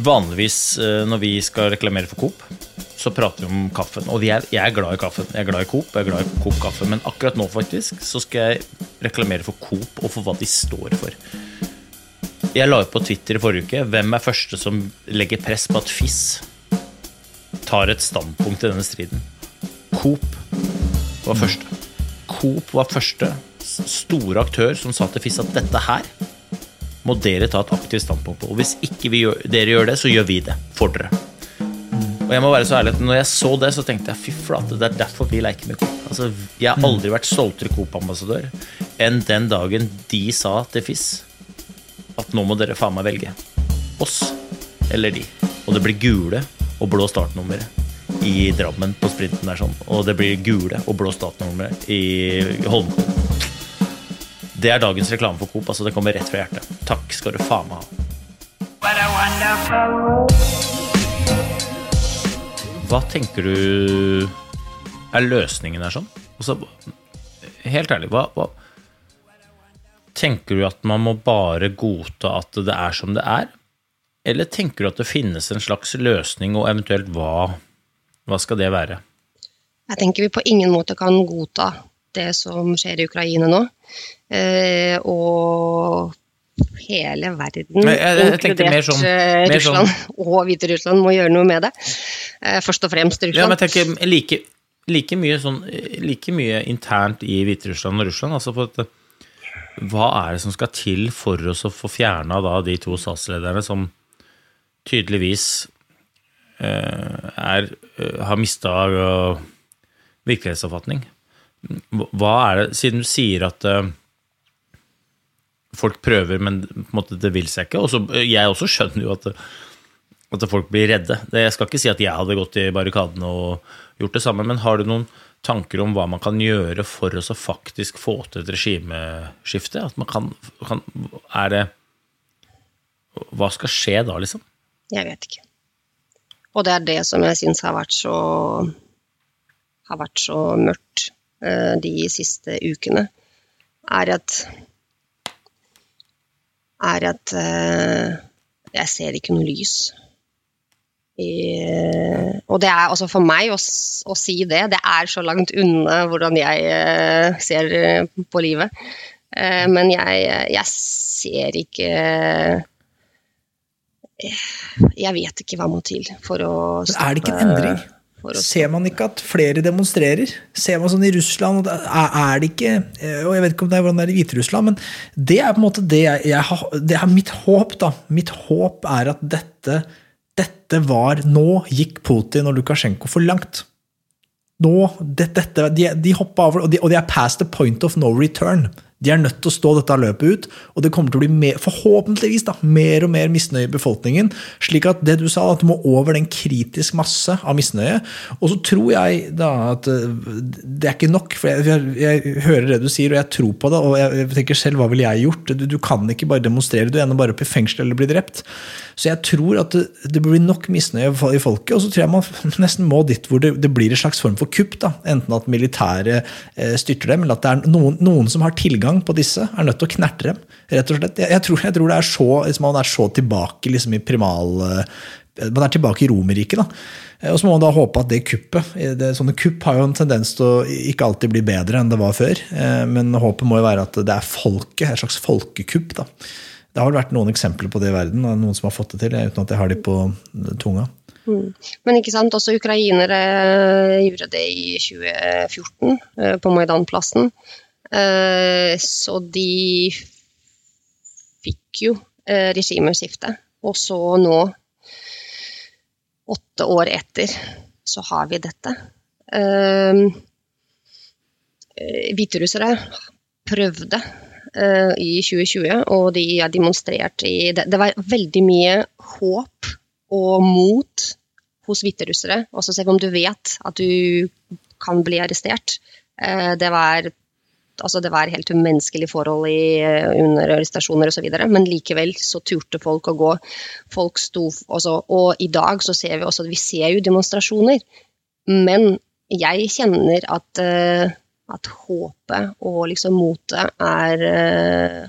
Vanligvis når vi skal reklamere for Coop, så prater vi om kaffen. Og jeg er glad i kaffen. Jeg er glad i Coop, jeg er glad i Coop kaffe. Men akkurat nå faktisk, så skal jeg reklamere for Coop og for hva de står for. Jeg la ut på Twitter i forrige uke hvem er første som legger press på at FIS tar et standpunkt i denne striden. Coop var første. Coop var første store aktør som sa til FIS at dette her må dere ta et aktivt standpunkt på. Og hvis ikke gjør, dere gjør det, så gjør vi det for dere. Og jeg må være så ærlig at når jeg så det, så tenkte jeg fy flate, det er derfor vi leker med Coop. Altså, jeg har aldri vært stoltere Coop-ambassadør enn den dagen de sa til FIS at nå må dere faen meg velge. Oss eller de. Og det blir gule og blå startnummer i Drammen på sprinten der sånn. Og det blir gule og blå startnummer i Holmen. Det er dagens reklame for Coop. altså Det kommer rett fra hjertet. Takk skal du faen meg ha. Hva tenker du er løsningen her sånn? Altså, helt ærlig, hva, hva Tenker du at man må bare godta at det er som det er? Eller tenker du at det finnes en slags løsning, og eventuelt hva, hva skal det være? Jeg tenker vi på ingen måte kan godta det som skjer i Ukraina nå. Eh, og hele verden, jeg- jeg inkludert sånn- Russland sånn- *laughs* og Hviterussland, må gjøre noe med det. Eh, først og fremst Ja, Russland. men jeg tenker like, like, mye sånn, like mye internt i Hviterussland og Russland. Altså for at, hva er det som skal til for oss å få fjerna de to statslederne som tydeligvis eh, er, eh, har mista uh, virkelighetsoppfatning? Hva er det, siden du sier at eh, folk prøver, men på en måte det vil seg ikke. Og så, jeg også skjønner jo at, at folk blir redde. Jeg skal ikke si at jeg hadde gått i barrikadene og gjort det samme, men har du noen tanker om hva man kan gjøre for å faktisk få til et regimeskifte? At man kan, kan Er det Hva skal skje da, liksom? Jeg vet ikke. Og det er det som jeg syns har vært så har vært så mørkt eh, de siste ukene, er at er at eh, jeg ser ikke noe lys. I, og det er altså for meg å, å si det, det er så langt unna hvordan jeg eh, ser eh, på livet. Eh, men jeg, jeg ser ikke Jeg vet ikke hva må til for å stoppe er det ikke en endring? Ser man ikke at flere demonstrerer? Ser man sånn i Russland er det ikke Og jeg vet ikke om det er hvordan det er i Hviterussland, men det er på en måte det jeg, jeg har Det er mitt håp, da. Mitt håp er at dette Dette var Nå gikk Putin og Lukasjenko for langt. Nå, det, dette, De, de hoppa over, og de, og de er past the point of no return. De er nødt til å stå dette løpet ut, og det kommer til å bli mer, forhåpentligvis da, mer og mer misnøye i befolkningen. Slik at det du sa, at du må over den kritisk masse av misnøye. Og så tror jeg da at eh, det er ikke nok, for jeg, jeg, jeg hører det du sier, og jeg tror på det. Og jeg, jeg tenker selv, hva ville jeg gjort? Du, du kan ikke bare demonstrere, du ender bare opp i fengsel eller blir drept. Så jeg tror at det, det blir nok misnøye i folket, og så tror jeg man *laughs* nesten må dit hvor det, det blir en slags form for kupp. da, Enten at militæret eh, styrter dem, eller at det er noen, noen som har tilgang på disse, er nødt til å knerte dem. rett og slett. Jeg, jeg, tror, jeg tror det er så, liksom, man er så tilbake liksom, i primal... eh, Man er tilbake i Romerriket. Eh, Og så må man da håpe at det kuppet eh, det, Sånne kupp har jo en tendens til å ikke alltid bli bedre enn det var før. Men håpet må jo være at det er folket, et slags folkekupp. da. Det har vel vært noen eksempler på det i verden, noen som har fått det til, uten at jeg har de på tunga. Men ikke sant, også ukrainere gjorde det i 2014 på på Maidanplassen. Eh, Så de fikk jo eh, regimeskifte. Og så nå, åtte år etter, så har vi dette. Eh, Hviterussere prøvde i 2020, og de har demonstrert i det, det var veldig mye håp og mot hos hviterussere. Også selv om du vet at du kan bli arrestert. Det var, altså det var helt umenneskelige forhold i, eh, under arrestasjoner osv., men likevel så turte folk å gå. Folk sto også, Og i dag så ser vi også vi ser jo demonstrasjoner, men jeg kjenner at, eh, at håpet og liksom motet er eh,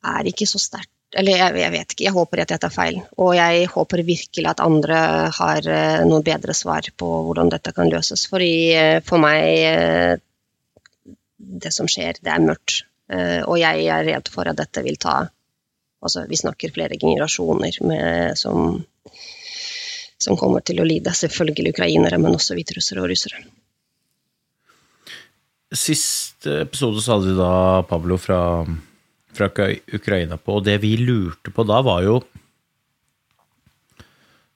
er ikke så sterkt. Eller jeg, jeg vet ikke, jeg håper at jeg tar feil. Og jeg håper virkelig at andre har noe bedre svar på hvordan dette kan løses. Fordi for meg Det som skjer, det er mørkt. Eh, og jeg er redd for at dette vil ta Altså, vi snakker flere generasjoner med, som som kommer til å lide. Selvfølgelig ukrainere, men også hviterussere og russere. Sist episode så hadde vi da Pablo fra, fra Ukraina på, og det vi lurte på da, var jo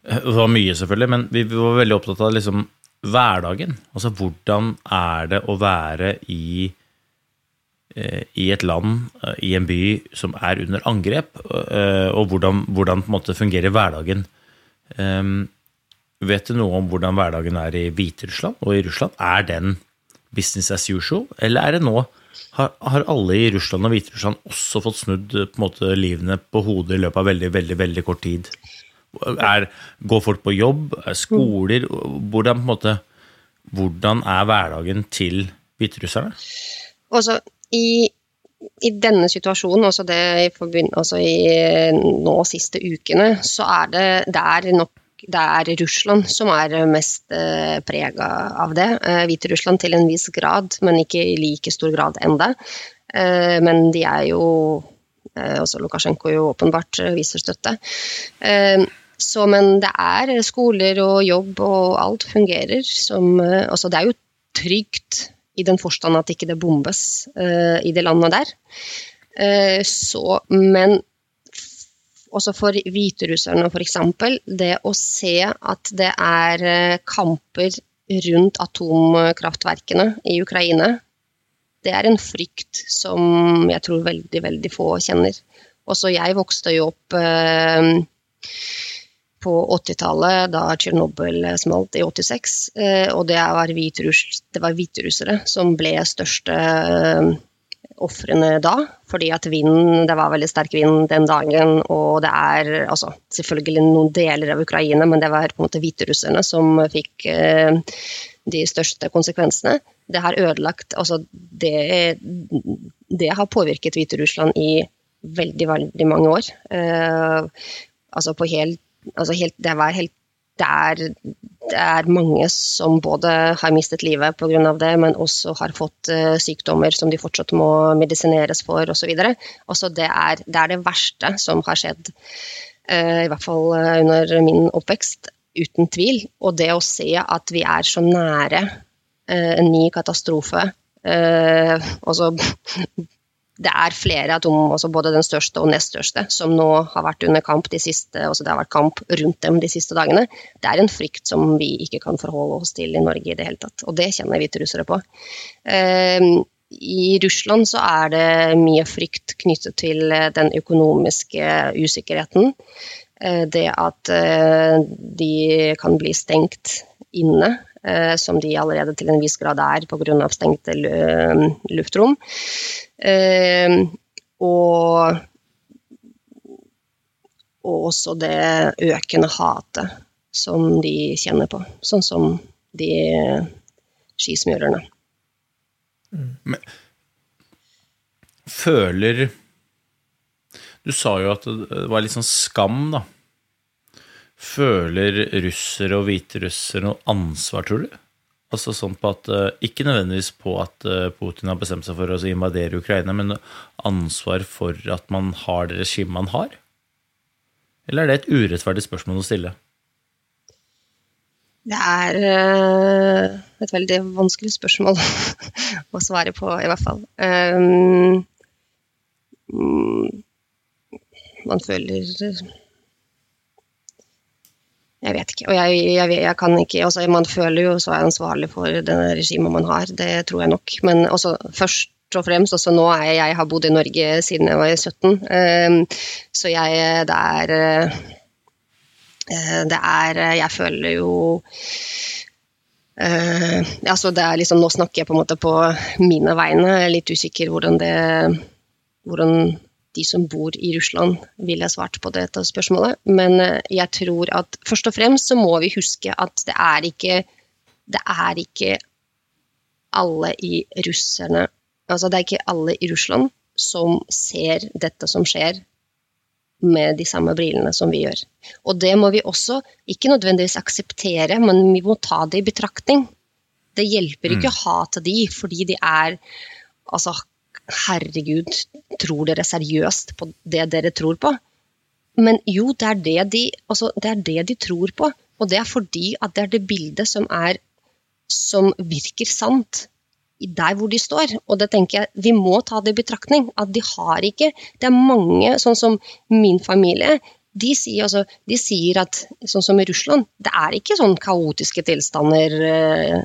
Det var mye, selvfølgelig, men vi var veldig opptatt av liksom hverdagen. Altså hvordan er det å være i, eh, i et land, eh, i en by som er under angrep, eh, og hvordan, hvordan på en måte fungerer hverdagen. Vet du noe om hvordan hverdagen er i Hviterussland og i Russland? Er den business as usual, eller er det nå har, har alle i Russland og Hviterussland også fått snudd på en måte livene på hodet i løpet av veldig, veldig, veldig kort tid? Er, går folk på jobb? Er skoler? Hvordan, på en måte, hvordan er hverdagen til hviterusserne? Også i, i denne situasjonen, også det i, også i nå siste ukene, så er det, det er nok det er Russland som er mest eh, prega av det. Eh, Hviterussland til en viss grad, men ikke i like stor grad enda. Eh, men de er jo eh, Også Lukasjenko jo åpenbart eh, viser støtte. Eh, så, men det er skoler og jobb og alt fungerer som Altså, det er jo trygt i den forstand at ikke det bombes uh, i det landet der. Uh, så, men også for hviterusserne f.eks. Det å se at det er kamper rundt atomkraftverkene i Ukraina, det er en frykt som jeg tror veldig, veldig få kjenner. Også jeg vokste jo opp uh, på 80-tallet, da Tsjernobyl smalt i 86. Eh, og det var, det var hviterussere som ble største eh, ofrene da. Fordi at vinden, det var veldig sterk vind den dagen. Og det er altså, selvfølgelig noen deler av Ukraina, men det var på en måte hviterusserne som fikk eh, de største konsekvensene. Det har ødelagt altså det, det har påvirket Hviterussland i veldig, veldig mange år. Eh, altså på helt altså helt, det, helt, det, er, det, er, mange som både har mistet livet pga. det, men også har fått uh, sykdommer som de fortsatt må medisineres for osv. Altså det, det er det verste som har skjedd, uh, i hvert fall uh, under min oppvekst, uten tvil. Og det å se at vi er så nære en ny katastrofe altså *laughs* det er flere atom, altså både den største og nest største, som nå har vært under kamp de siste, altså det har vært kamp rundt dem de siste dagene. Det er en frykt som vi ikke kan forholde oss til i Norge i det hele tatt. Og det kjenner hviterussere på. Eh, I Russland så er det mye frykt knyttet til den økonomiske usikkerheten. Eh, det at eh, de kan bli stengt inne eh, som de allerede til en viss grad er pga. stengte luftrom. Eh, og, og også det økende hatet som de kjenner på, sånn som de skismørerne. Men, føler Du sa jo at det var litt sånn skam, da. Føler russere og hviterussere noe ansvar, tror du? Altså sånn på at, eh, Ikke nødvendigvis på at eh, Putin har bestemt seg for å invadere Ukraina, men ansvar for at man har det regimet man har? Eller er det et urettferdig spørsmål å stille? Det er uh, et veldig vanskelig spørsmål *laughs* å svare på, i hvert fall. Um, man føler jeg vet ikke. Og jeg, jeg, jeg kan ikke altså Man føler jo seg ansvarlig for det regimet man har, det tror jeg nok. Men også først og fremst, også nå er jeg, jeg har bodd i Norge siden jeg var 17, um, ehm, så jeg det er uh, Det er Jeg føler jo uh, altså det er liksom, Nå snakker jeg på en måte på mine vegne. Jeg er litt usikker hvordan det hvordan de som bor i Russland, ville svart på dette spørsmålet. Men eh, jeg tror at først og fremst så må vi huske at det er ikke, det er ikke alle i russerne Altså det er ikke alle i Russland som ser dette som skjer med de samme brillene som vi gjør. Og det må vi også ikke nødvendigvis akseptere, men vi må ta det i betraktning. Det hjelper ikke mm. å hate de fordi de er altså, herregud, tror dere seriøst på det dere tror på? Men jo, det er det de, altså, det er det de tror på. Og det er fordi at det er det bildet som, er, som virker sant der hvor de står. Og det tenker jeg, vi må ta det i betraktning. At de har ikke Det er mange, sånn som min familie, de sier, altså, de sier at sånn som i Russland, det er ikke sånn kaotiske tilstander uh,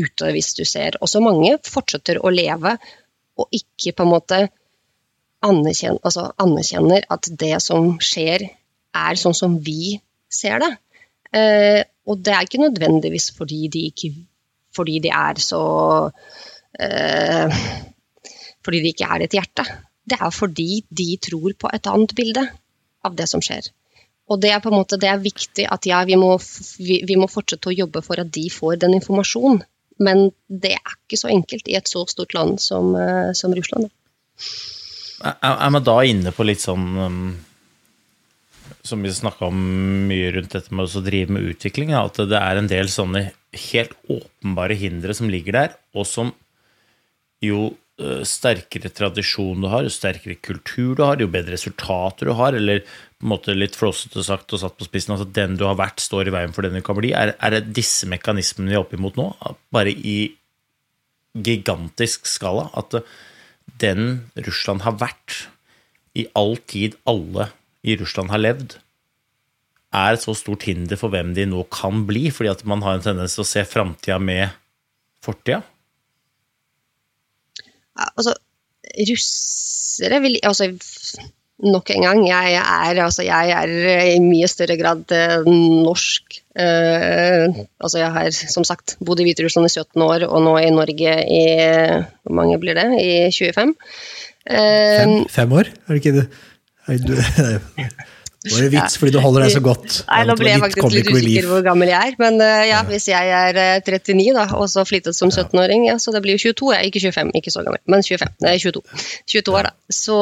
ute hvis du ser. Også mange fortsetter å leve og ikke på en måte anerkjenner, altså, anerkjenner at det som skjer, er sånn som vi ser det. Eh, og det er ikke nødvendigvis fordi de, ikke, fordi de er så eh, Fordi de ikke er et hjerte. Det er fordi de tror på et annet bilde av det som skjer. Og det er på en måte det er viktig at ja, vi må, vi, vi må fortsette å jobbe for at de får den informasjonen. Men det er ikke så enkelt i et så stort land som, uh, som Russland. Er, er man da inne på litt sånn um, Som vi snakka om mye rundt dette med å drive med utvikling, at det er en del sånne helt åpenbare hindre som ligger der, og som jo Eh, sterkere tradisjon du har, jo sterkere kultur du har, jo bedre resultater du har, eller måte litt flåsete sagt og satt på spissen, altså den du har vært, står i veien for den du kan bli. Er, er det disse mekanismene vi er oppe imot nå, bare i gigantisk skala? At den Russland har vært, i all tid alle i Russland har levd, er et så stort hinder for hvem de nå kan bli, fordi at man har en tendens til å se framtida med fortida? altså, russere vil altså, Nok en gang, jeg er, altså, jeg er i mye større grad eh, norsk. Eh, altså jeg har som sagt bodd i Hviterussland i 17 år, og nå i Norge i Hvor mange blir det? I 25. Eh, fem, fem, år? Er det ikke det? Er du, *laughs* det var jo vits fordi du holder deg så godt. Nei, Nå ble jeg faktisk litt usikker hvor gammel jeg er. Men uh, ja, hvis jeg er 39 eh, da, og så flyttet som 17-åring, ja, så det blir jo 22. Jeg er ikke 25, ikke så gammel, men 25. Nei, 22. 22 år, da. Så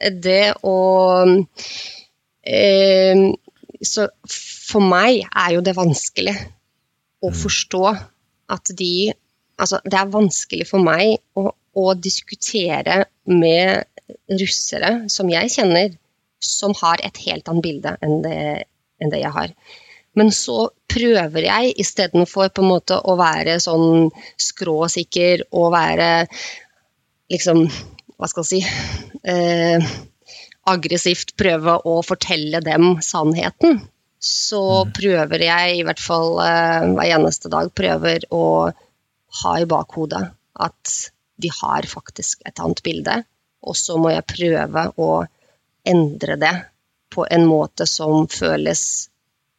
det å eh, Så for meg er jo det vanskelig å mm. forstå at de Altså, det er vanskelig for meg å, å diskutere med russere som jeg kjenner, som har et helt annet bilde enn det, enn det jeg har. Men så prøver jeg istedenfor på en måte å være sånn skråsikker og være liksom Hva skal jeg si eh, Aggressivt prøve å fortelle dem sannheten. Så mm. prøver jeg i hvert fall eh, hver eneste dag prøver å ha i bakhodet at de har faktisk et annet bilde. Og så må jeg prøve å endre det på en måte som føles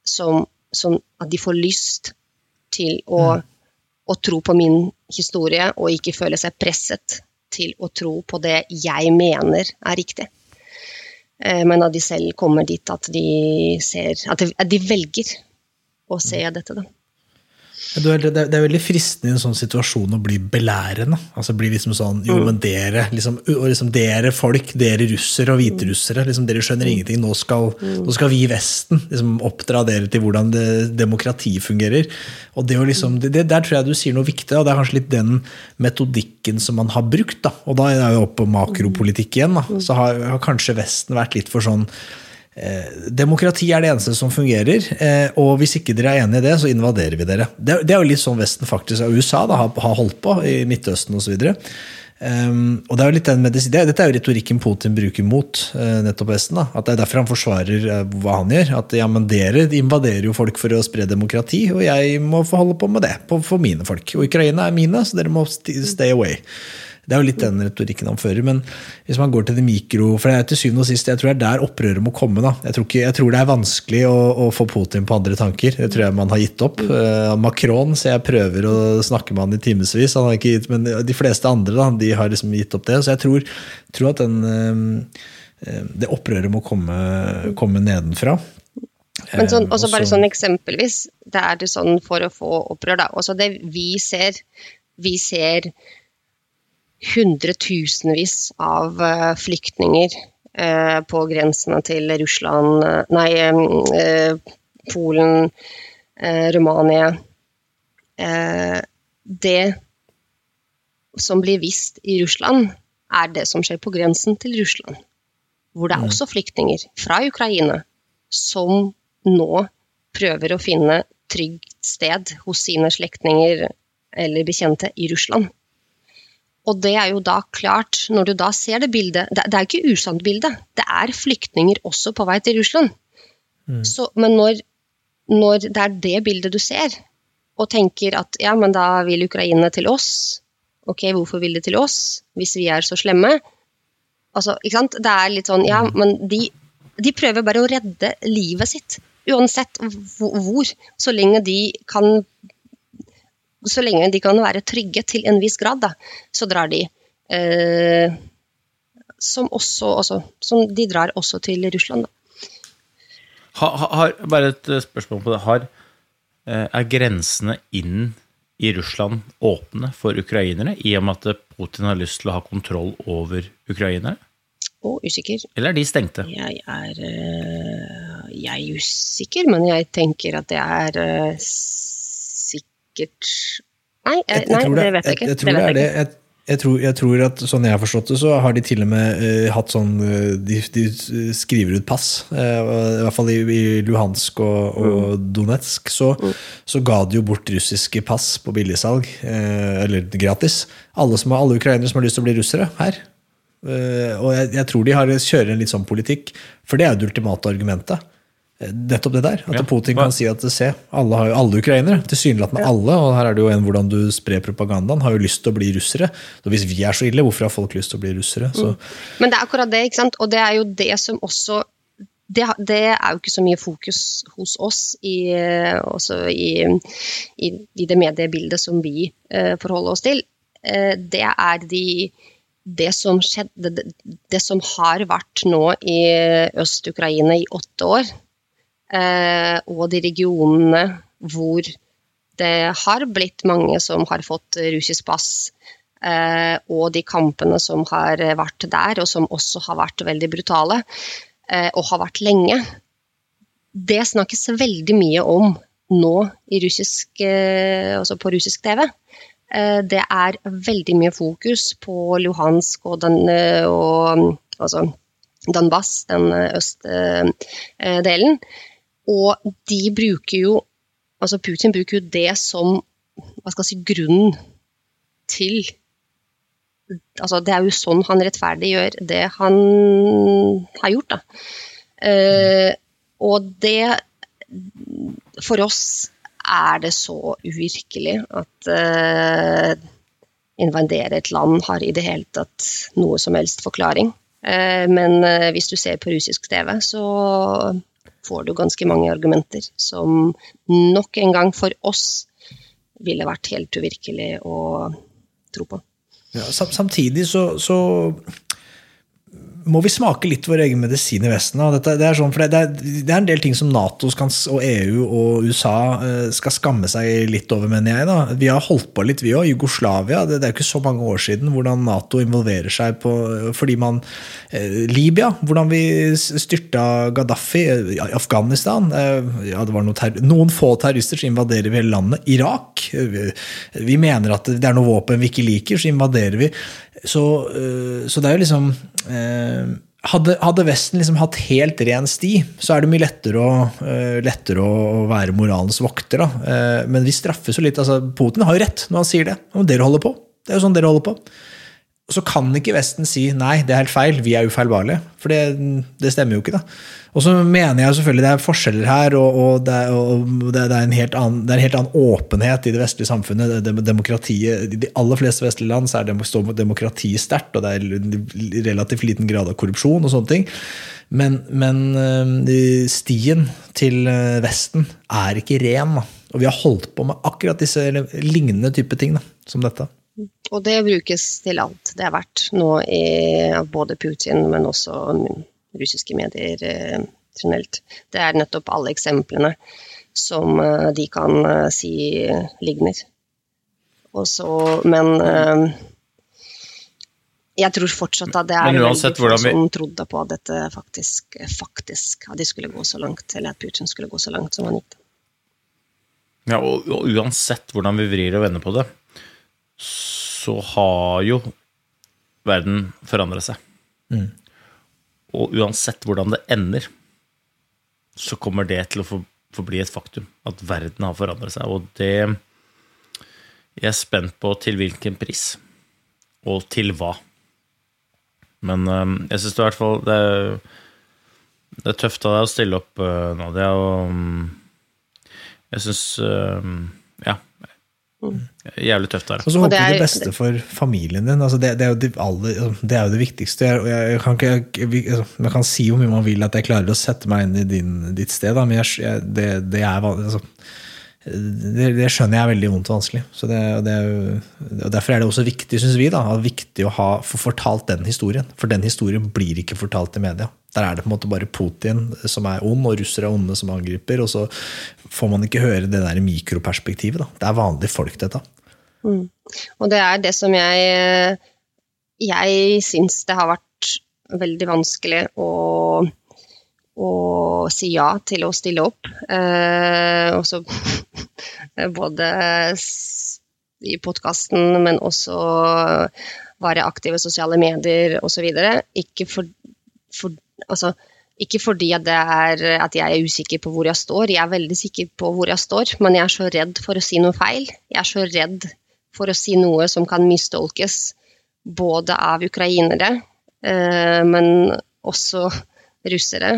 som, som at de får lyst til å, mm. å, tro på min historie, og ikke føle seg presset til å tro på det jeg mener er riktig. Eh, men at de selv kommer dit at de ser At de, velger å se dette, da. Det er veldig fristende i en sånn situasjon å bli belærende. Altså bli liksom sånn Jo, mm. men dere liksom, liksom Dere folk, dere russere og hviterussere, liksom, dere skjønner mm. ingenting. Nå skal, mm. nå skal vi i Vesten liksom, oppdra dere til hvordan det, demokrati fungerer. Og det, liksom, det, Der tror jeg du sier noe viktig, og det er kanskje litt den metodikken som man har brukt. Da. Og da er jeg oppe på makropolitikk igjen. Da. Så har, har kanskje Vesten vært litt for sånn demokrati er det eneste som fungerer, eh, og hvis ikke dere er enig i det, så invaderer vi dere. Det, det er jo litt sånn Vesten faktisk og USA da, har, har, holdt på i Midtøsten osv. Um, ehm, og det er jo litt den medisin, det, Dette er jo retorikken Putin bruker mot uh, nettopp Vesten. da, at Det er derfor han forsvarer uh, hva han gjør. At ja, men dere invaderer jo folk for å spre demokrati, og jeg må få holde på med det på, for mine folk. Og Ukraina er mine, så dere må stay away. Det er jo litt den retorikken han fører. Men hvis man går til det mikro For det er til syvende og sist jeg tror det er der opprøret må komme. da. Jeg tror, ikke, jeg tror det er vanskelig å, å, få Putin på andre tanker. Det tror jeg man har gitt opp. Uh, Macron så jeg prøver å snakke med han i timevis, men de fleste andre da, de har liksom gitt opp det. Så jeg tror, tror at den, uh, det opprøret må komme, komme nedenfra. Men sånn, også bare sånn eksempelvis, det er det sånn for å få opprør, da. Også det vi ser, vi ser hundretusenvis av uh, flyktninger uh, på grensene til Russland uh, Nei, Polen, Romania Det som blir vist i Russland, er det som skjer på grensen til Russland. Hvor det er også flyktninger fra Ukraina som nå prøver å finne trygt sted hos sine slektninger eller bekjente i Russland. Og det er jo da klart, når du da ser det bildet Det, det er ikke usant bilde, det er flyktninger også på vei til Russland. Så, men når, når det er det bildet du ser, og tenker at ja, men da vil Ukraina til oss, ok, hvorfor vil de til oss hvis vi er så slemme? Altså, ikke sant? Det er litt sånn, ja, men de, de prøver bare å redde livet sitt, uansett hvor, så lenge de kan så lenge de kan være trygge til en viss grad, da, så drar de. Eh, som også, også, som de drar også til Russland, da. Har, har, bare et eh, spørsmål på det. Har, eh, er grensene inn i Russland åpne for ukrainere, i og med at Putin har lyst til å ha kontroll over ukrainere? Å, usikker. Eller er de stengte? Jeg er, eh, jeg er usikker, men jeg tenker at det er eh, sikkert Nei, jeg, nei det, vet jeg ikke. Jeg, jeg tror det det er det. jeg. Jeg, jeg, tror, jeg tror at sånn jeg har forstått det, så har de til og med uh, hatt sånn eh, de, de skriver ut pass. uh, I hvert fall i, i Luhansk og, og Donetsk. Så, så ga de jo bort russiske pass på billigsalg. uh, eller gratis. Alle, som, har- alle ukrainere som har lyst til å bli russere her. Og jeg, jeg tror de har, kjører en litt sånn politikk, for det er jo det ultimate argumentet. Eh, Nettopp det der. At Ja. Putin kan si at se, alle, har jo, alle ukrainere, tilsynelatende alle, og her er det jo en hvordan du sprer propagandaen, har jo lyst til å bli russere. Så hvis vi er så ille, hvorfor har folk lyst til å bli russere? Så, Men det er akkurat det, ikke sant? og det er jo det som også det, det er jo ikke så mye fokus hos oss i, eh, også i, i, i det mediebildet som vi eh, forholder oss til. Eh, det er de, det som skjedde, det, det som har vært nå i Øst-Ukraina i åtte år, eh, og de regionene hvor det har blitt mange som har fått russisk pass, eh, og de kampene som har vært der, og som også har vært veldig brutale, eh, og har vært lenge. Det snakkes veldig mye om nå russisk, eh, altså på russisk TV. Eh, det er veldig mye fokus på Luhansk og, den, eh, og altså Donbass, den eh, østdelen. Og de bruker jo Altså Putin bruker jo det som hva skal jeg si, grunnen til altså Det er jo sånn han rettferdiggjør det han har gjort. Da. Eh, og det For oss er det så uvirkelig at eh, invadere et land har i det hele tatt noe som helst forklaring. Eh, men eh, hvis du ser på russisk TV, så får du ganske mange argumenter som nok en gang for oss ville vært helt uvirkelig å tro på. ja, samtidig så, så må vi smake litt vår egen medisin i Vesten. Dette, det, er sånn, det, er, det er en del ting som Nato skal, og EU og USA eh, skal skamme seg litt over, mener jeg. da. Vi har holdt på litt, vi òg. Jugoslavia. Det, det er jo ikke så mange år siden hvordan Nato involverer seg på fordi man eh, Libya, hvordan vi styrta Gaddafi. eh, Afghanistan. Eh, ja, det var noen, noen få terrorister så invaderer vi hele landet. Irak. eh, Vi, vi mener at det er noe våpen vi ikke liker, så invaderer vi. Så, eh, så det er jo liksom eh, hadde, hadde Vesten liksom hatt helt ren sti, så er det mye lettere å, uh, lettere å være moralens vokter. Da. Eh, men vi straffes jo litt. altså Putin har jo rett når han sier det. Det er jo sånn dere holder på. Så kan ikke Vesten si nei, det er helt feil, vi er ufeilbarlige. For det, det stemmer jo ikke. da. Og så mener jeg selvfølgelig det er forskjeller her, og, og, det, er, og det, er annen, det er en helt annen åpenhet i det vestlige samfunnet. Demokratiet, I de aller fleste vestlige land så står demokratiet sterkt, og det er relativt liten grad av korrupsjon og sånne ting. Men, men øh, stien til øh, Vesten er ikke ren. Da. Og vi har holdt på med akkurat disse lignende type ting da, som dette. Og det brukes til alt. Det har vært nå i både Putin, men også russiske medier eh, generelt. Det er nettopp alle eksemplene som eh, de kan eh, si ligner. Og så, men jeg tror fortsatt at det er uansett, veldig få vi- som trodde på at dette faktisk, faktisk at de skulle gå så langt, eller at Putin skulle gå så langt som han gikk. Ja, og, og uansett hvordan vi vrir og vender på det, så har jo verden forandret seg. Og uansett hvordan det ender, så kommer det til å få forbli et faktum. At verden har forandret seg. Og det Jeg er spent på til hvilken pris. Og til hva. Men eh, jeg syns i hvert fall det er, det er tøft av deg å stille opp, eh, Nadia. Og mm, jeg syns Ja. Jævlig tøft der. Og så håper du det beste for familien din. Altså det, det, er jo det, aller, det er jo det viktigste. Jeg, jeg, kan ikke, jeg, vi- altså, man kan si hvor mye man vil at jeg klarer å sette meg inn i din, ditt sted, da, men jeg, jeg, det, det er altså, det, det skjønner jeg er veldig vondt og vanskelig. Så det, og det, er jo- og derfor er det også viktig, synes vi, da, viktig å ha, få fortalt den historien. For den historien blir ikke fortalt i media. Der er det på en måte bare Putin som er ond, og russere er onde som angriper. Og så får man ikke høre det der mikroperspektivet. Da. Det er vanlige folk, dette. Og det er det som jeg Jeg syns det har vært veldig vanskelig å, og si ja til å stille opp. Eh, også *laughs* både i podkasten, men også være aktive sosiale medier osv. Ikke for, for altså, ikke fordi det er, at jeg er usikker på hvor jeg står, jeg er veldig sikker på hvor jeg står, men jeg er så redd for å si noe feil. Jeg er så redd for å si noe som kan mistolkes både av ukrainere, eh, men også russere,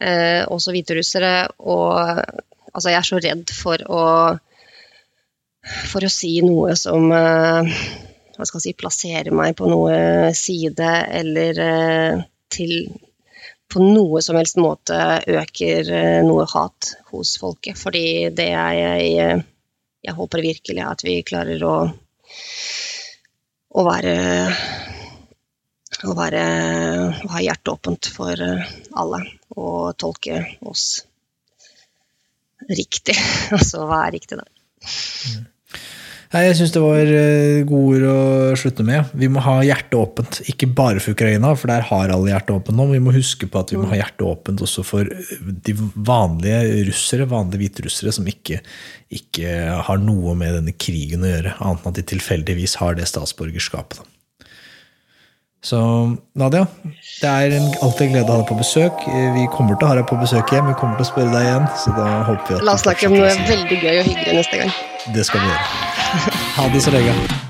eh, også hviterussere. Og altså, jeg er så redd for å, for å si noe som eh, hva skal jeg si, plasserer meg på noe side, eller til på noe som helst måte øker eh, noe hat hos folket. Fordi det er jeg eh, Jeg håper virkelig at vi klarer å å være å være å ha hjertet åpent for eh, alle og tolke oss riktig. *laughs* Altså hva er riktig, da? Nei, Jeg syns det var eh, gode ord å slutte med. Vi må ha hjertet åpent, ikke bare for Ukraina, for der har alle hjertet åpent nå. Men Vi må huske på at vi må ha hjertet åpent også for de vanlige russere, vanlige hviterussere, som ikke, ikke har noe med denne krigen å gjøre, annet enn at de tilfeldigvis har det statsborgerskapet. Så Nadia, det er en, alltid en glede å ha deg på besøk. Vi kommer til å ha deg på besøk hjem, vi kommer til å spørre deg igjen. Så da håper vi at La oss snakke om noe veldig gøy og hyggelig neste gang. Det skal vi gjøre. Ha det så lenge.